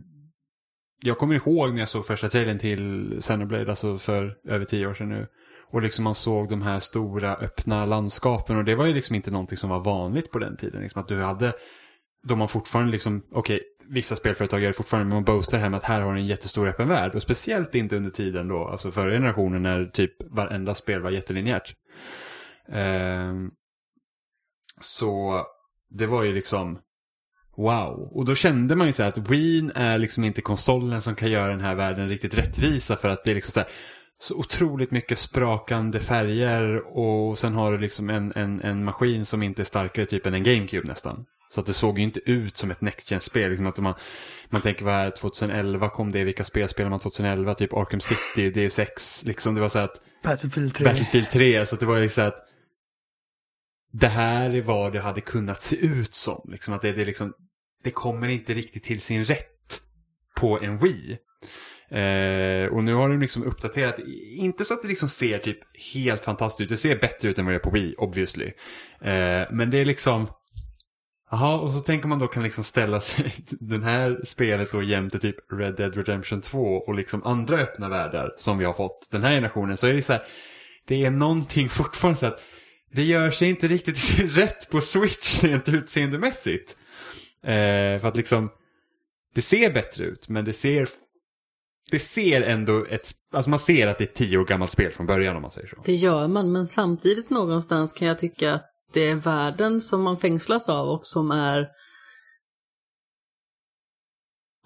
Jag kommer ihåg när jag såg första trailern till Xenoblade, alltså för över tio år sedan nu. Och liksom man såg de här stora öppna landskapen och det var ju liksom inte någonting som var vanligt på den tiden. Liksom att du hade, då man fortfarande liksom, okej, vissa spelföretag gör det fortfarande, men man boastar hem här med att här har en jättestor öppen värld. Och speciellt inte under tiden då, alltså förra generationen när typ varenda spel var jättelinjärt. Ehm, så det var ju liksom wow. Och då kände man ju så här att Wien är liksom inte konsolen som kan göra den här världen riktigt rättvisa för att det är liksom så här så otroligt mycket sprakande färger och sen har du liksom en, en, en maskin som inte är starkare typ än en GameCube nästan. Så att det såg ju inte ut som ett Next Gen-spel. Liksom att man, man tänker vad är 2011 kom det, vilka spel spelar man 2011? Typ Arkham City, Deus Ex, liksom det var så att Battlefield 3. Battlefield 3, så att det var ju så att det här är vad det hade kunnat se ut som. Liksom att det, det, liksom, det kommer inte riktigt till sin rätt på en Wii. Eh, och nu har de liksom uppdaterat, inte så att det liksom ser typ helt fantastiskt ut, det ser bättre ut än vad det är på Wii, obviously. Eh, men det är liksom, Jaha, och så tänker man då kan liksom ställa sig den här spelet då jämte typ Red Dead Redemption 2 och liksom andra öppna världar som vi har fått den här generationen. Så är det så här, det är någonting fortfarande så att det gör sig inte riktigt rätt på Switch rent utseendemässigt. Eh, för att liksom, det ser bättre ut, men det ser, det ser ändå ett, alltså man ser att det är ett tio år gammalt spel från början om man säger så. Det gör man, men samtidigt någonstans kan jag tycka att det är världen som man fängslas av och som är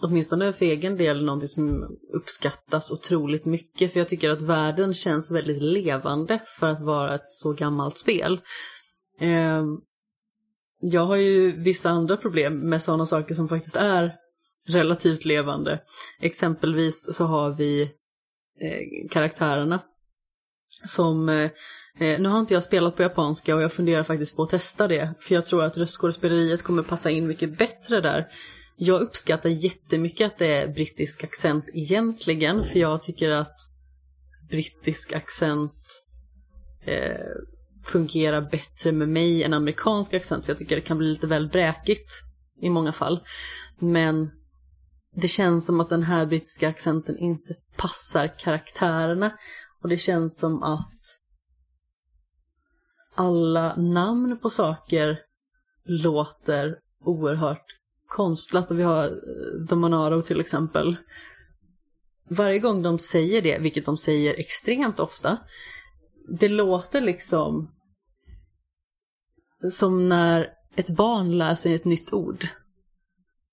åtminstone för egen del någonting som uppskattas otroligt mycket. För jag tycker att världen känns väldigt levande för att vara ett så gammalt spel. Eh, jag har ju vissa andra problem med sådana saker som faktiskt är relativt levande. Exempelvis så har vi eh, karaktärerna som eh, eh, nu har inte jag spelat på japanska och jag funderar faktiskt på att testa det. För jag tror att röstskådespeleriet kommer passa in mycket bättre där. Jag uppskattar jättemycket att det är brittisk accent egentligen. För jag tycker att brittisk accent eh, fungerar bättre med mig än amerikansk accent. För jag tycker det kan bli lite väl bräkigt i många fall. Men det känns som att den här brittiska accenten inte passar karaktärerna. Och det känns som att alla namn på saker låter oerhört konstlat. Och vi har eh, The Monaro till exempel. Varje gång de säger det, vilket de säger extremt ofta, det låter liksom som när ett barn lär sig ett nytt ord.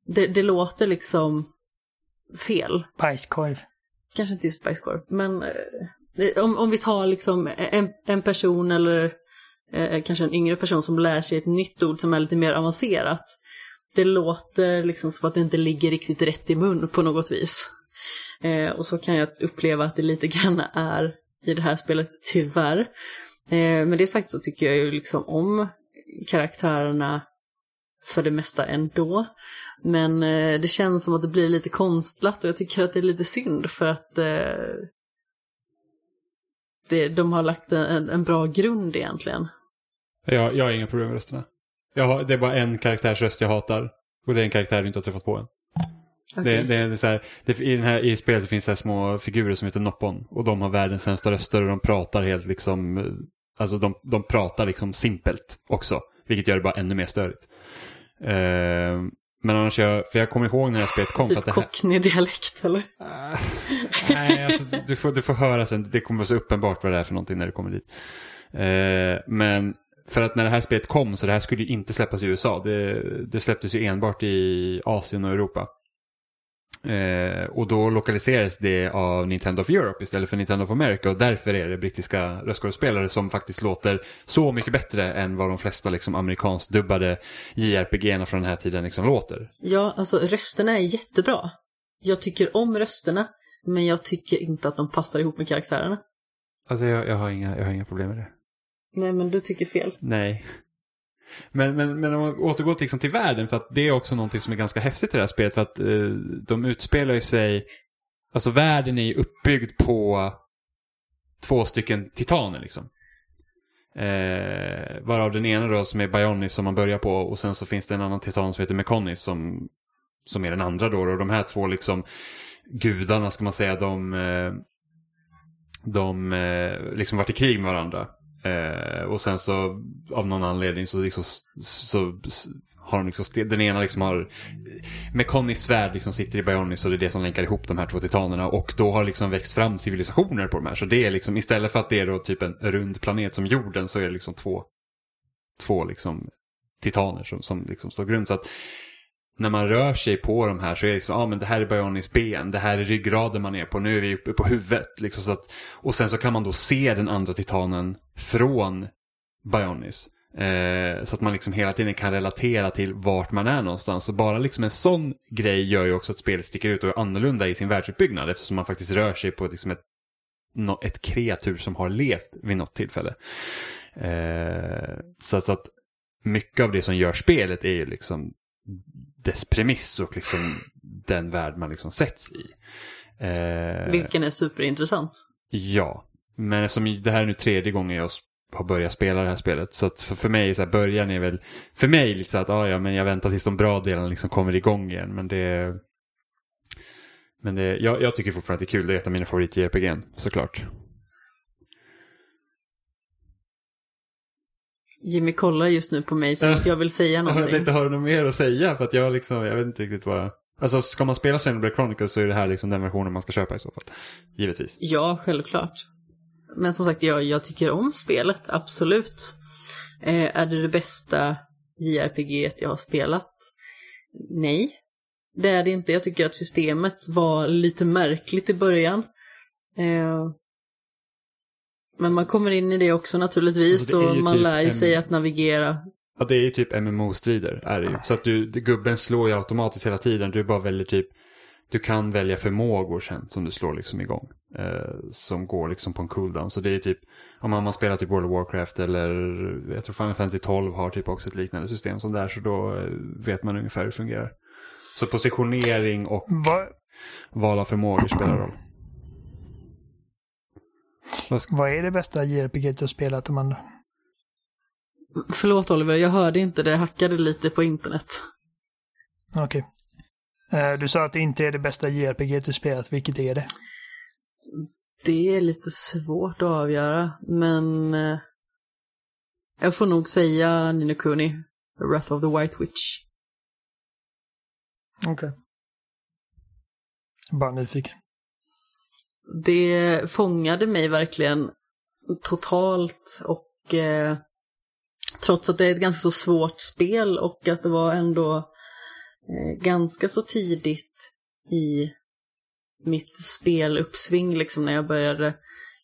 Det, det låter liksom fel. Bajskorv. Kanske inte just bajskorv, men eh, om, om vi tar liksom en, en person eller eh, kanske en yngre person som lär sig ett nytt ord som är lite mer avancerat. Det låter liksom som att det inte ligger riktigt rätt i mun på något vis. Eh, och så kan jag uppleva att det lite grann är i det här spelet, tyvärr. Eh, med det sagt så tycker jag ju liksom om karaktärerna för det mesta ändå. Men eh, det känns som att det blir lite konstlat och jag tycker att det är lite synd för att eh, det, de har lagt en, en bra grund egentligen. Jag, jag har inga problem med rösterna. Jag det är bara en karaktärsröst jag hatar. Och det är en karaktär du inte har träffat på än. Det, Okej. det, är så här, det, i, den här, I spelet finns det små figurer som heter Noppon. Och de har världens sämsta röster och de pratar helt liksom... eh, Alltså de, de pratar liksom simpelt också. Vilket gör det bara ännu mer störigt. Eh, Men annars, jag, för jag kommer ihåg när det här spelet kom. Typ att det här, cockney-dialekt eller? Nej, alltså, du, får, du får höra sen. Det kommer vara så uppenbart vad det är för någonting när det kommer dit. Eh, men för att när det här spelet kom så det här skulle ju inte släppas i USA. Det, det släpptes ju enbart i Asien och Europa. Eh, och då lokaliserades det av Nintendo of Europe istället för Nintendo of America och därför är det brittiska röstskådespelare som faktiskt låter så mycket bättre än vad de flesta liksom, amerikanskt dubbade JRPG-erna från den här tiden liksom låter. Ja, alltså rösterna är jättebra. Jag tycker om rösterna, men jag tycker inte att de passar ihop med karaktärerna. Alltså jag, jag, har, inga, jag har inga problem med det. Nej, men du tycker fel. Nej. Men, men, men om man återgår till, liksom till världen, för att det är också någonting som är ganska häftigt i det här spelet, för att eh, de utspelar ju sig, alltså världen är ju uppbyggd på två stycken titaner liksom. Eh, varav den ena då som är Bionis som man börjar på och sen så finns det en annan titan som heter Mekonis som, som är den andra då. Och de här två liksom gudarna ska man säga, de, eh, de eh, liksom varit i krig med varandra. Eh, och sen så av någon anledning så, liksom, så, så har de liksom, den ena liksom har Mekonis svärd liksom sitter i Bionis och det är det som länkar ihop de här två titanerna och då har liksom växt fram civilisationer på de här. Så det är liksom istället för att det är då typ en rund planet som jorden så är det liksom två, två liksom titaner som, som liksom står grund. Så att när man rör sig på de här så är det liksom, ja ah, men det här är Bionis ben, det här är ryggraden man är på, nu är vi uppe på huvudet. Liksom så att, och sen så kan man då se den andra titanen från Bionis. Eh, så att man liksom hela tiden kan relatera till vart man är någonstans. Så bara liksom en sån grej gör ju också att spelet sticker ut och är annorlunda i sin världsuppbyggnad eftersom man faktiskt rör sig på liksom ett, ett kreatur som har levt vid något tillfälle. Eh, så, så att mycket av det som gör spelet är ju liksom dess premiss och liksom den värld man liksom sätts i. Eh, Vilken är superintressant. Ja, men eftersom det här är nu tredje gången jag har börjat spela det här spelet. Så att för, för mig, så här, början är väl, för mig lite så att ah, ja, men jag väntar tills de bra delarna liksom kommer igång igen. Men det, men det, jag, jag tycker fortfarande att det är kul, det är ett av mina favorit-JRPG, såklart. Jimmy kollar just nu på mig som att jag vill säga Jag någonting. tänkte, har du något mer att säga? För att jag liksom, jag vet inte riktigt vad... Alltså ska man spela Xenoblade Chronicles så är det här liksom den versionen man ska köpa i så fall. Givetvis. Ja, självklart. Men som sagt, jag, jag tycker om spelet, absolut. Eh, är det det bästa JRPG jag har spelat? Nej, det är det inte. Jag tycker att systemet var lite märkligt i början. Eh, men man kommer in i det också naturligtvis Alltså, och ju man typ lär ju en- sig att navigera. Ja, det är ju typ MMO-strider, är det ju. Så att du, gubben slår ju automatiskt hela tiden. Du bara väljer typ, du kan välja förmågor sen som du slår liksom igång. Eh, som går liksom på en cooldown. Så det är typ, om man, man spelar typ World of Warcraft eller jag tror Final Fantasy 12 har typ också ett liknande system som där. Så då eh, vet man ungefär hur det fungerar. Så positionering och Vad, val av förmågor spelar roll. Vad ska, vad är det bästa JRPG du har spelat, Amanda? Förlåt Oliver, jag hörde inte det, hackade lite på internet. Okej. Eh, Du sa att det inte är det bästa JRPG du spelat, vilket är det? Det är lite svårt att avgöra, men eh, jag får nog säga Nino Kuni, Wrath of the White Witch. Okej. Bara nyfiken. Det fångade mig verkligen totalt och eh, trots att det är ett ganska så svårt spel och att det var ändå eh, ganska så tidigt i mitt speluppsving liksom när jag började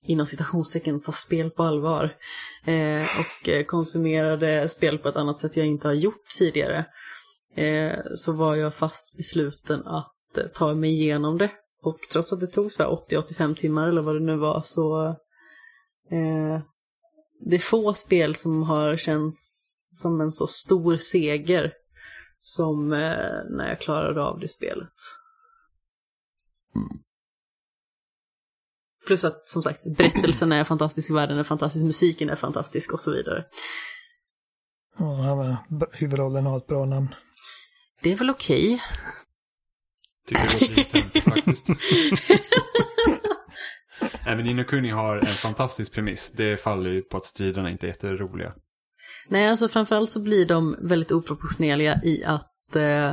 inom citationstecken ta spel på allvar eh, och eh, konsumerade spel på ett annat sätt jag inte har gjort tidigare eh, så var jag fast besluten att eh, ta mig igenom det och trots att det tog så här 80-85 timmar eller vad det nu var så eh, det är få spel som har känts som en så stor seger som eh, när jag klarade av det spelet. Plus att som sagt berättelsen är fantastisk, världen är fantastisk, musiken är fantastisk och så vidare. Ja, huvudrollen har ett bra namn. Det är väl okej. Tycker det låter lite töntigt faktiskt. Nej men Inokuni har en fantastisk premiss. Det faller ju på att striderna inte är jätteroliga. Nej, alltså framförallt så blir de väldigt oproportionerliga i att eh,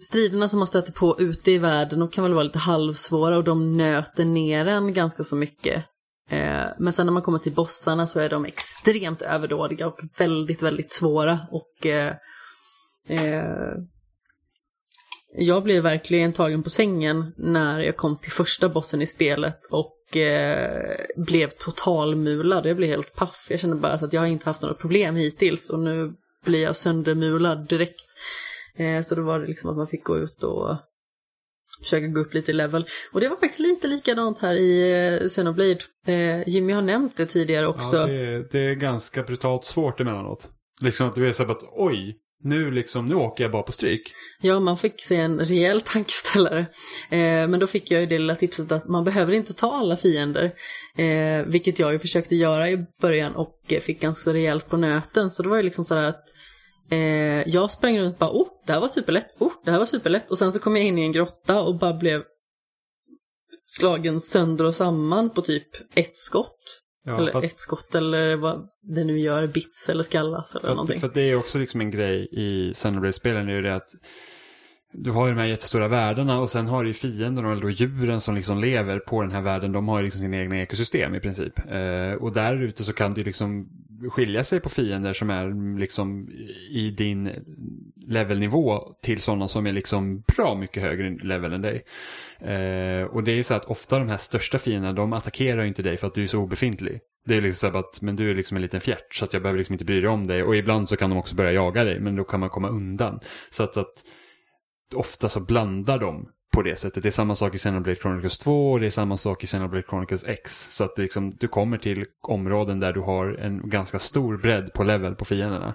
striderna som man stöter på ute i världen, de kan väl vara lite halvsvåra och de nöter ner en ganska så mycket. Eh, men sen när man kommer till bossarna så är de extremt överdådiga och väldigt, väldigt svåra och eh, eh, jag blev verkligen tagen på sängen när jag kom till första bossen i spelet och eh, blev totalmulad. Jag blev helt paff. Jag kände bara att jag har inte haft några problem hittills och nu blir jag söndermulad direkt. Eh, så då var det liksom att man fick gå ut och försöka gå upp lite i level. Och det var faktiskt lite likadant här i eh, Xenoblade. Eh, Jimmy har nämnt det tidigare också. Ja, det, är, det är ganska brutalt svårt emellanåt. Liksom att det blir så att oj, nu, liksom, nu åker jag bara på stryk. Ja, man fick se en rejäl tankeställare. Eh, men då fick jag ju det lilla tipset att man behöver inte ta alla fiender. Eh, vilket jag ju försökte göra i början och eh, fick ganska rejält på nöten. Så det var ju liksom sådär att eh, jag sprang runt och bara, oh, det här var superlätt, oh, det här var superlätt. Och sen så kom jag in i en grotta och bara blev slagen sönder och samman på typ ett skott. Ja, eller att, ett skott eller vad det nu gör, bits eller skallas eller för någonting. För det är också liksom en grej i Xenoblade-spelen, är ju det att du har ju de här jättestora världarna och sen har du ju fienderna eller djuren som liksom lever på den här världen. De har ju liksom sina egna ekosystem i princip. Eh, och där ute så kan det liksom skilja sig på fiender som är liksom i din levelnivå till sådana som är liksom bra mycket högre level än dig. Eh, och det är ju så att ofta de här största fienderna de attackerar ju inte dig för att du är så obefintlig. Det är liksom så att men du är liksom en liten fjärt så att jag behöver liksom inte bry dig om dig. Och ibland så kan de också börja jaga dig men då kan man komma undan. Så att, att ofta så blandar de på det sättet. Det är samma sak i Xenoblade Chronicles 2 och det är samma sak i Xenoblade Chronicles X. Så att liksom, du kommer till områden där du har en ganska stor bredd på level på fienderna.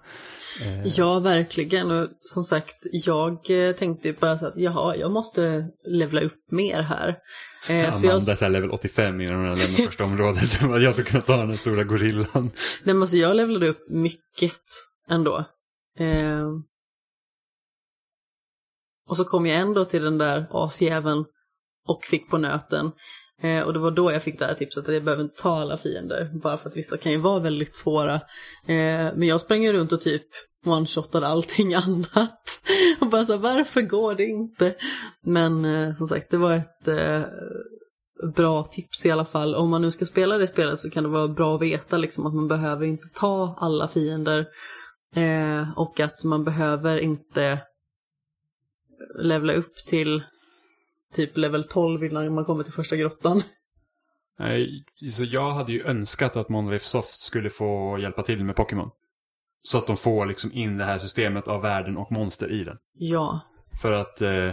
Eh. Ja, verkligen. Och som sagt, jag eh, tänkte bara så att jaha, jag måste levla upp mer här. Eh, Amanda så jag... är level 85 innan hon har lämnat första området. jag ska kunna ta den stora gorillan. Nej, men alltså jag levlade upp mycket ändå. Eh... Och så kom jag ändå till den där asjäveln och fick på nöten. Eh, och det var då jag fick det här tipset att jag behöver inte ta alla fiender. Bara för att vissa kan ju vara väldigt svåra. Eh, men jag sprang ju runt och typ one-shotade allting annat. och bara så varför går det inte? Men eh, som sagt, det var ett eh, bra tips i alla fall. Om man nu ska spela det spelet så kan det vara bra att veta liksom att man behöver inte ta alla fiender. Eh, och att man behöver inte levla upp till typ level 12 innan man kommer till första grottan. Nej, så jag hade ju önskat att Monolith Soft skulle få hjälpa till med Pokémon. Så att de får liksom in det här systemet av världen och monster i den. Ja. För att eh,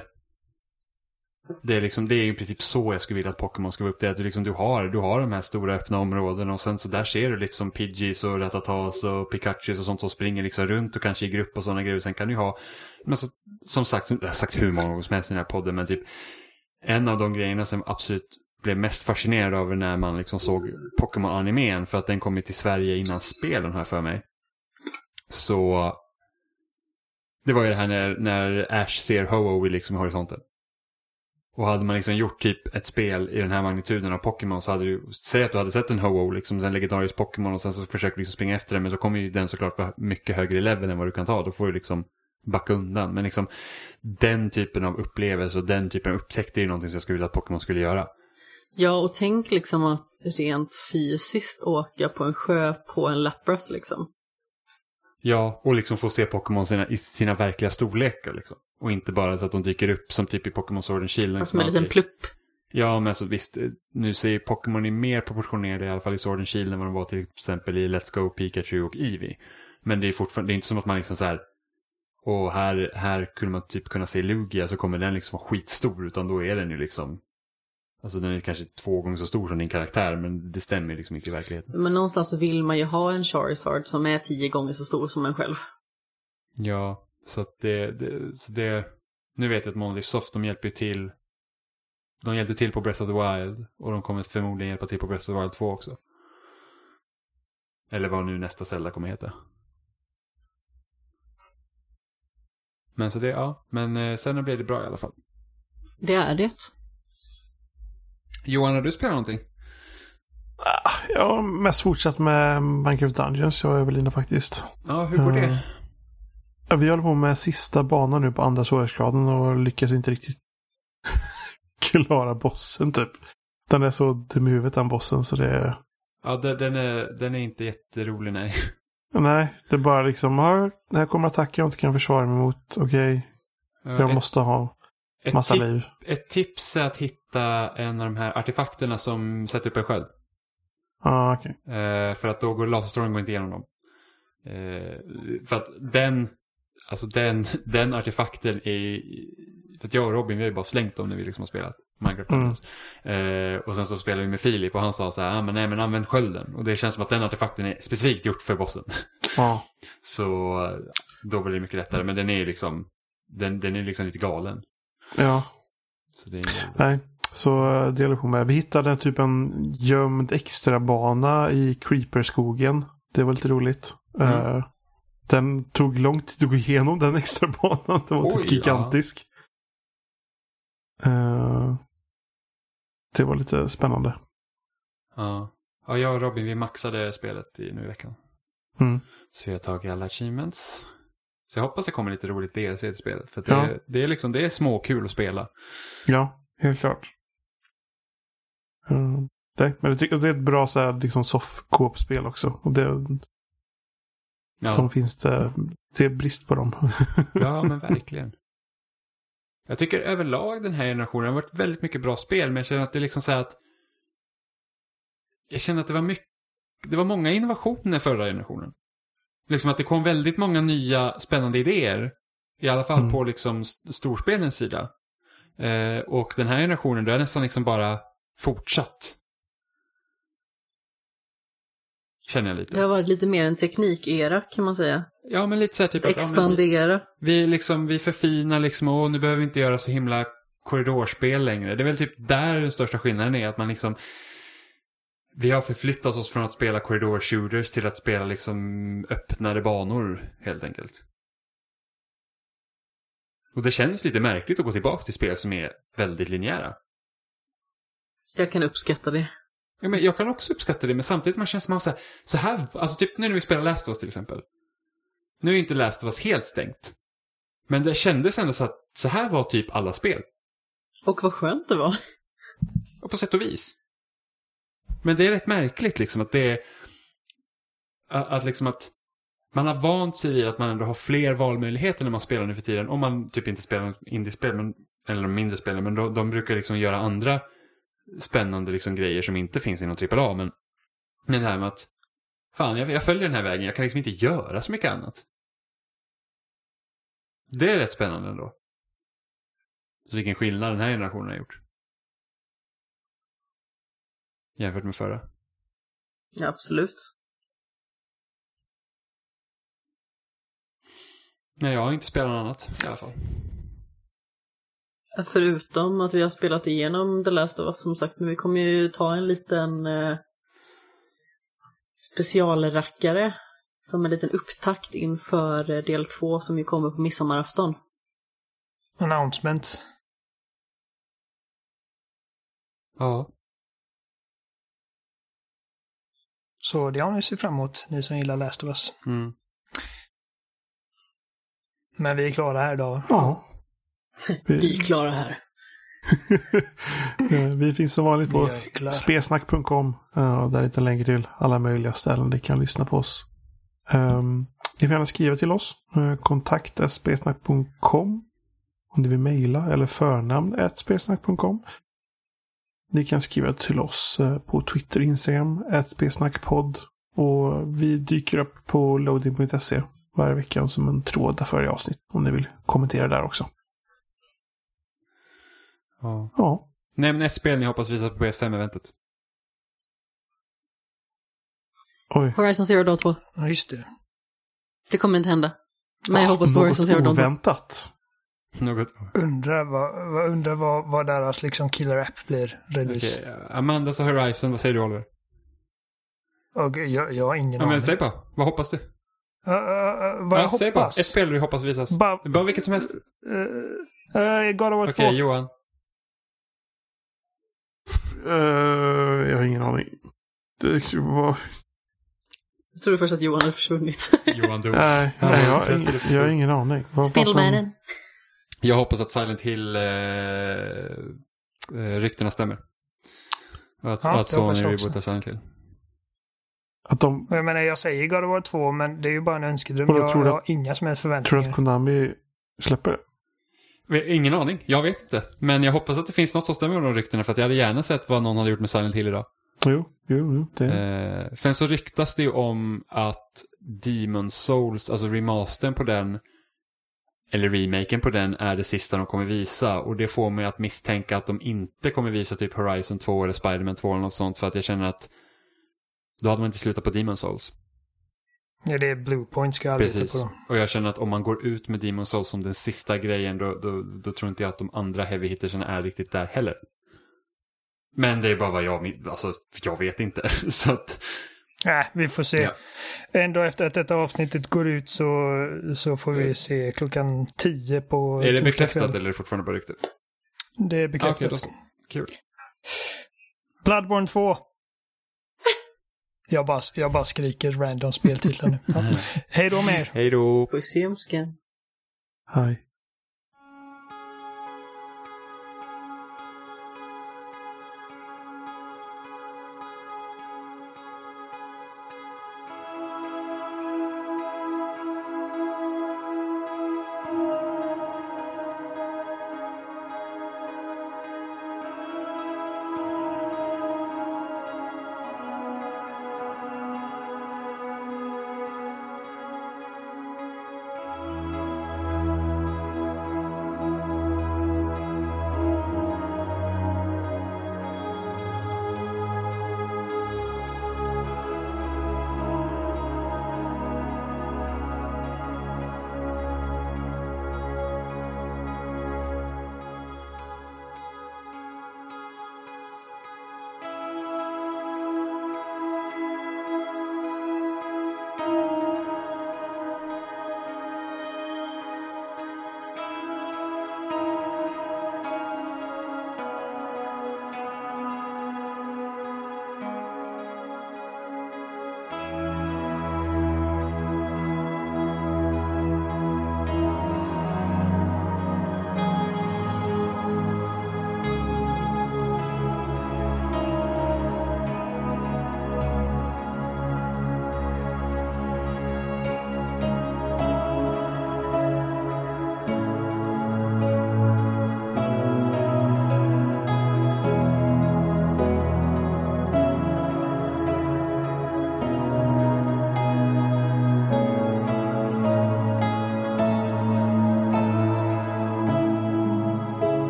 det är liksom, det är i princip så jag skulle vilja att Pokémon ska vara upp. Det är att du, liksom, du, har, du har de här stora öppna områdena och sen så där ser du liksom Pidgeys och Ratatas och Pikachus och sånt som springer liksom runt och kanske i grupp och sådana grejer. Sen kan du ha, men så, som sagt, jag har sagt hur många gånger som helst i den här podden, men typ en av de grejerna som absolut blev mest fascinerad över när man liksom såg Pokémon-animen, för att den kom ju till Sverige innan spelen har jag för mig. Så det var ju det här när, när Ash ser Ho-Oh liksom i horisonten. Och hade man liksom gjort typ ett spel i den här magnituden av Pokémon så hade du, säg att du hade sett en Ho-Oh, liksom en legendarisk Pokémon och sen så försöker du liksom springa efter den men så kommer ju den såklart vara mycket högre level än vad du kan ta. Då får du liksom backa undan. Men liksom den typen av upplevelse och den typen av upptäckt är ju någonting som jag skulle vilja att Pokémon skulle göra. Ja, och tänk liksom att rent fysiskt åka på en sjö på en Lapras liksom. Ja, och liksom få se Pokémon sina, i sina verkliga storlekar liksom. Och inte bara så att de dyker upp som typ i Pokémon Sword and Shield. Alltså med en liten plupp. Ja, men alltså visst, nu ser Pokémon i mer proportionerade i alla fall i Sword and Shield än vad de var till exempel i Let's Go, Pikachu och Eevee. Men det är fortfarande, det är inte som att man liksom så här, och här, här kunde man typ kunna se Lugia så kommer den liksom vara skitstor utan då är den ju liksom Alltså den är kanske två gånger så stor som din karaktär men det stämmer liksom inte i verkligheten. Men någonstans så vill man ju ha en Charizard som är tio gånger så stor som en själv. Ja, så att det, det, så det nu vet jag att Monolith Soft de hjälper till de hjälpte till på Breath of the Wild och de kommer förmodligen hjälpa till på Breath of the Wild 2 också. Eller vad nu nästa Zelda kommer heta. Men så det, ja. Men eh, sen blev det bra i alla fall. Det är det. Johan, har du spelat någonting? Ah, jag har mest fortsatt med Minecraft Dungeons. Jag är väl inne faktiskt. Ja, hur går det? Vi håller på med sista banan nu på andra svårighetsgraden och lyckas inte riktigt klara bossen typ. Den är så dum i huvudet den bossen så det är... Ja, den, är, den är inte jätterolig nej. Nej, det är bara liksom, här kommer attacker jag inte kan försvara mig mot. Okej, jag ett, måste ha massa tip, liv. ett tips är att hitta en av de här artefakterna som sätter upp en sköld. Ja, okej. Eh, för att då går laserstrålen går inte igenom dem. Eh, för att den, alltså den, den artefakten är, för att jag och Robin vi har ju bara slängt dem när vi liksom har spelat Minecraft. Mm. Eh, och sen så spelade vi med Filip och han sa så här, ah, men nej men använd skölden. Och det känns som att den artefakten är specifikt gjort för bossen. Ja, så då blir det mycket lättare, men den är liksom, den, den är liksom lite galen. ja. Så det är, Nej, så eh, det håller på med. Vi hittade typ en gömd extra bana i Creeperskogen. Det var lite roligt. Mm. Eh, den tog lång tid att gå igenom den extra banan. Den var Oj, typ gigantisk. Eh, det var lite spännande. ja. ja, jag och Robin vi maxade spelet i, nu i veckan. Mm. Så jag har tagit alla achievements. Så jag hoppas det kommer lite roligt DLC till spelet. För det, Ja. är, det är liksom, det är småkul att spela. Ja, helt klart. Eh, det, men jag tycker det är ett bra så här, liksom soft-co-op-spel också. Och det, de Ja, finns det, det är brist på dem. ja men verkligen. Jag tycker överlag den här generationen har varit väldigt mycket bra spel. Men jag känner att det är liksom så här att... Jag känner att det var mycket... Det var många innovationer förra generationen. Liksom att det kom väldigt många nya spännande idéer. I alla fall Mm. på liksom st- storspelens sida. Eh, och den här generationen, det har nästan liksom bara fortsatt. Känner jag lite. Det har varit lite mer en teknikera kan man säga. Ja, men lite så här typ att, ja, men Expandera. vi, liksom, vi förfinar liksom, och nu behöver vi inte göra så himla korridorspel längre. Det är väl typ där den största skillnaden är, att man liksom vi har förflyttat oss från att spela corridor shooters till att spela liksom öppnade banor, helt enkelt. Och det känns lite märkligt att gå tillbaka till spel som är väldigt linjära. Jag kan uppskatta det. Ja, men jag kan också uppskatta det, men samtidigt man känns att så här, så här, alltså typ nu när vi spelar Last of Us till exempel. Nu är inte Last of Us helt stängt. Men det kändes ändå så att så här var typ alla spel. Och vad skönt det var. Och på sätt och vis. Men det är rätt märkligt liksom att det är... Att, liksom att... Man har vant sig vid att man ändå har fler valmöjligheter när man spelar nu för tiden. Om man typ inte spelar indiespel, men, eller de mindre spelen. Men de, de brukar liksom göra andra spännande liksom grejer som inte finns inom AAA. Men, men det här med att... Fan, jag, jag följer den här vägen. Jag kan liksom inte göra så mycket annat. Det är rätt spännande ändå. Så vilken skillnad den här generationen har gjort. Jämfört med förra. Ja, absolut. Nej, jag har inte spelat något annat i alla fall. Förutom att vi har spelat igenom The Last of Us som sagt, men vi kommer ju ta en liten eh, specialrackare som en liten upptakt inför eh, del två som ju kommer på midsommarafton. Announcement. Ja. Så det har ni sett fram emot, ni som gillar Last of Us. Mm. Men vi är klara här idag. Ja. Vi är klara här. Eh, Vi finns som vanligt på spesnack.com. eh, Där hittar länkar till alla möjliga ställen ni kan lyssna på oss. Um, ni får gärna skriva till oss. Uh, kontakt spesnack.com om ni vill mejla eller förnamn spesnack.com. Ni kan skriva till oss eh, på Twitter och Instagram, spesnackpodd. Och vi dyker upp på loading.se varje vecka som en tråd där för avsnitt. Om ni vill kommentera där också. Ja. Ja, Nämn ett spel ni hoppas visa på PS5-eventet. oj. Horizon Zero Dawn 2. Ja, just det. Det kommer inte hända. Men jag hoppas på Horizon Zero Dawn 2. oväntat. Något. Undrar vad, vad, undrar vad, vad deras liksom killer app blir release. Okej, Amanda sa Horizon, vad säger du Oliver? Och jag, jag har ingen Ja, aning. men säg bara. Vad hoppas du? Uh, uh, uh, vad ja, jag säg bara. hoppas? Ett spel du hoppas visas. Bara, Bara vilket som helst. uh, uh, God of War 2. Okej, Johan. Eh, jag har ingen aning. Det var... Jag trodde först att Johan hade försvunnit. Johan dog. Nej, nej har jag, jag, för jag har ingen aning. Spindelmannen. Jag hoppas att Silent Hill eh, eh, ryktena stämmer. Att, Ja, att Sony rebootar Silent Hill. Att de Jag menar, jag säger God of War 2, men det är ju bara en önskedröm. Jag, tror du jag har inga som helst tror förväntningar. att Konami släpper det. Ingen aning, jag vet inte. Men jag hoppas att det finns något som stämmer med de ryktena för att jag hade gärna sett vad någon hade gjort med Silent Hill idag. Jo, jo, jo. Det. Eh, sen så ryktas det ju om att Demon Souls, alltså remastern på den, eller remaken på den, är det sista de kommer visa. Och det får mig att misstänka att de inte kommer visa typ Horizon 2 eller Spider-Man 2 eller något sånt. För att jag känner att då hade man inte slutat på Demon Souls. Ja, det är Bluepoint ska arbeta Precis. på. Och jag känner att om man går ut med Demon Souls som den sista grejen, då, då, då tror inte jag att de andra heavy hittersen är riktigt där heller. Men det är bara vad jag, alltså, jag vet inte. så att, Äh, vi får se. Ja. Ändå efter att detta avsnittet går ut så, så får vi se klockan 10 på är det bekräftat eller är det fortfarande bara rykte? Det är bekräftat. Så. Kul. Bloodborne 2. Jag bara, jag bara skriker random speltitlar nu. Ja. Hej då med er. Hej då! Puss i. Hej.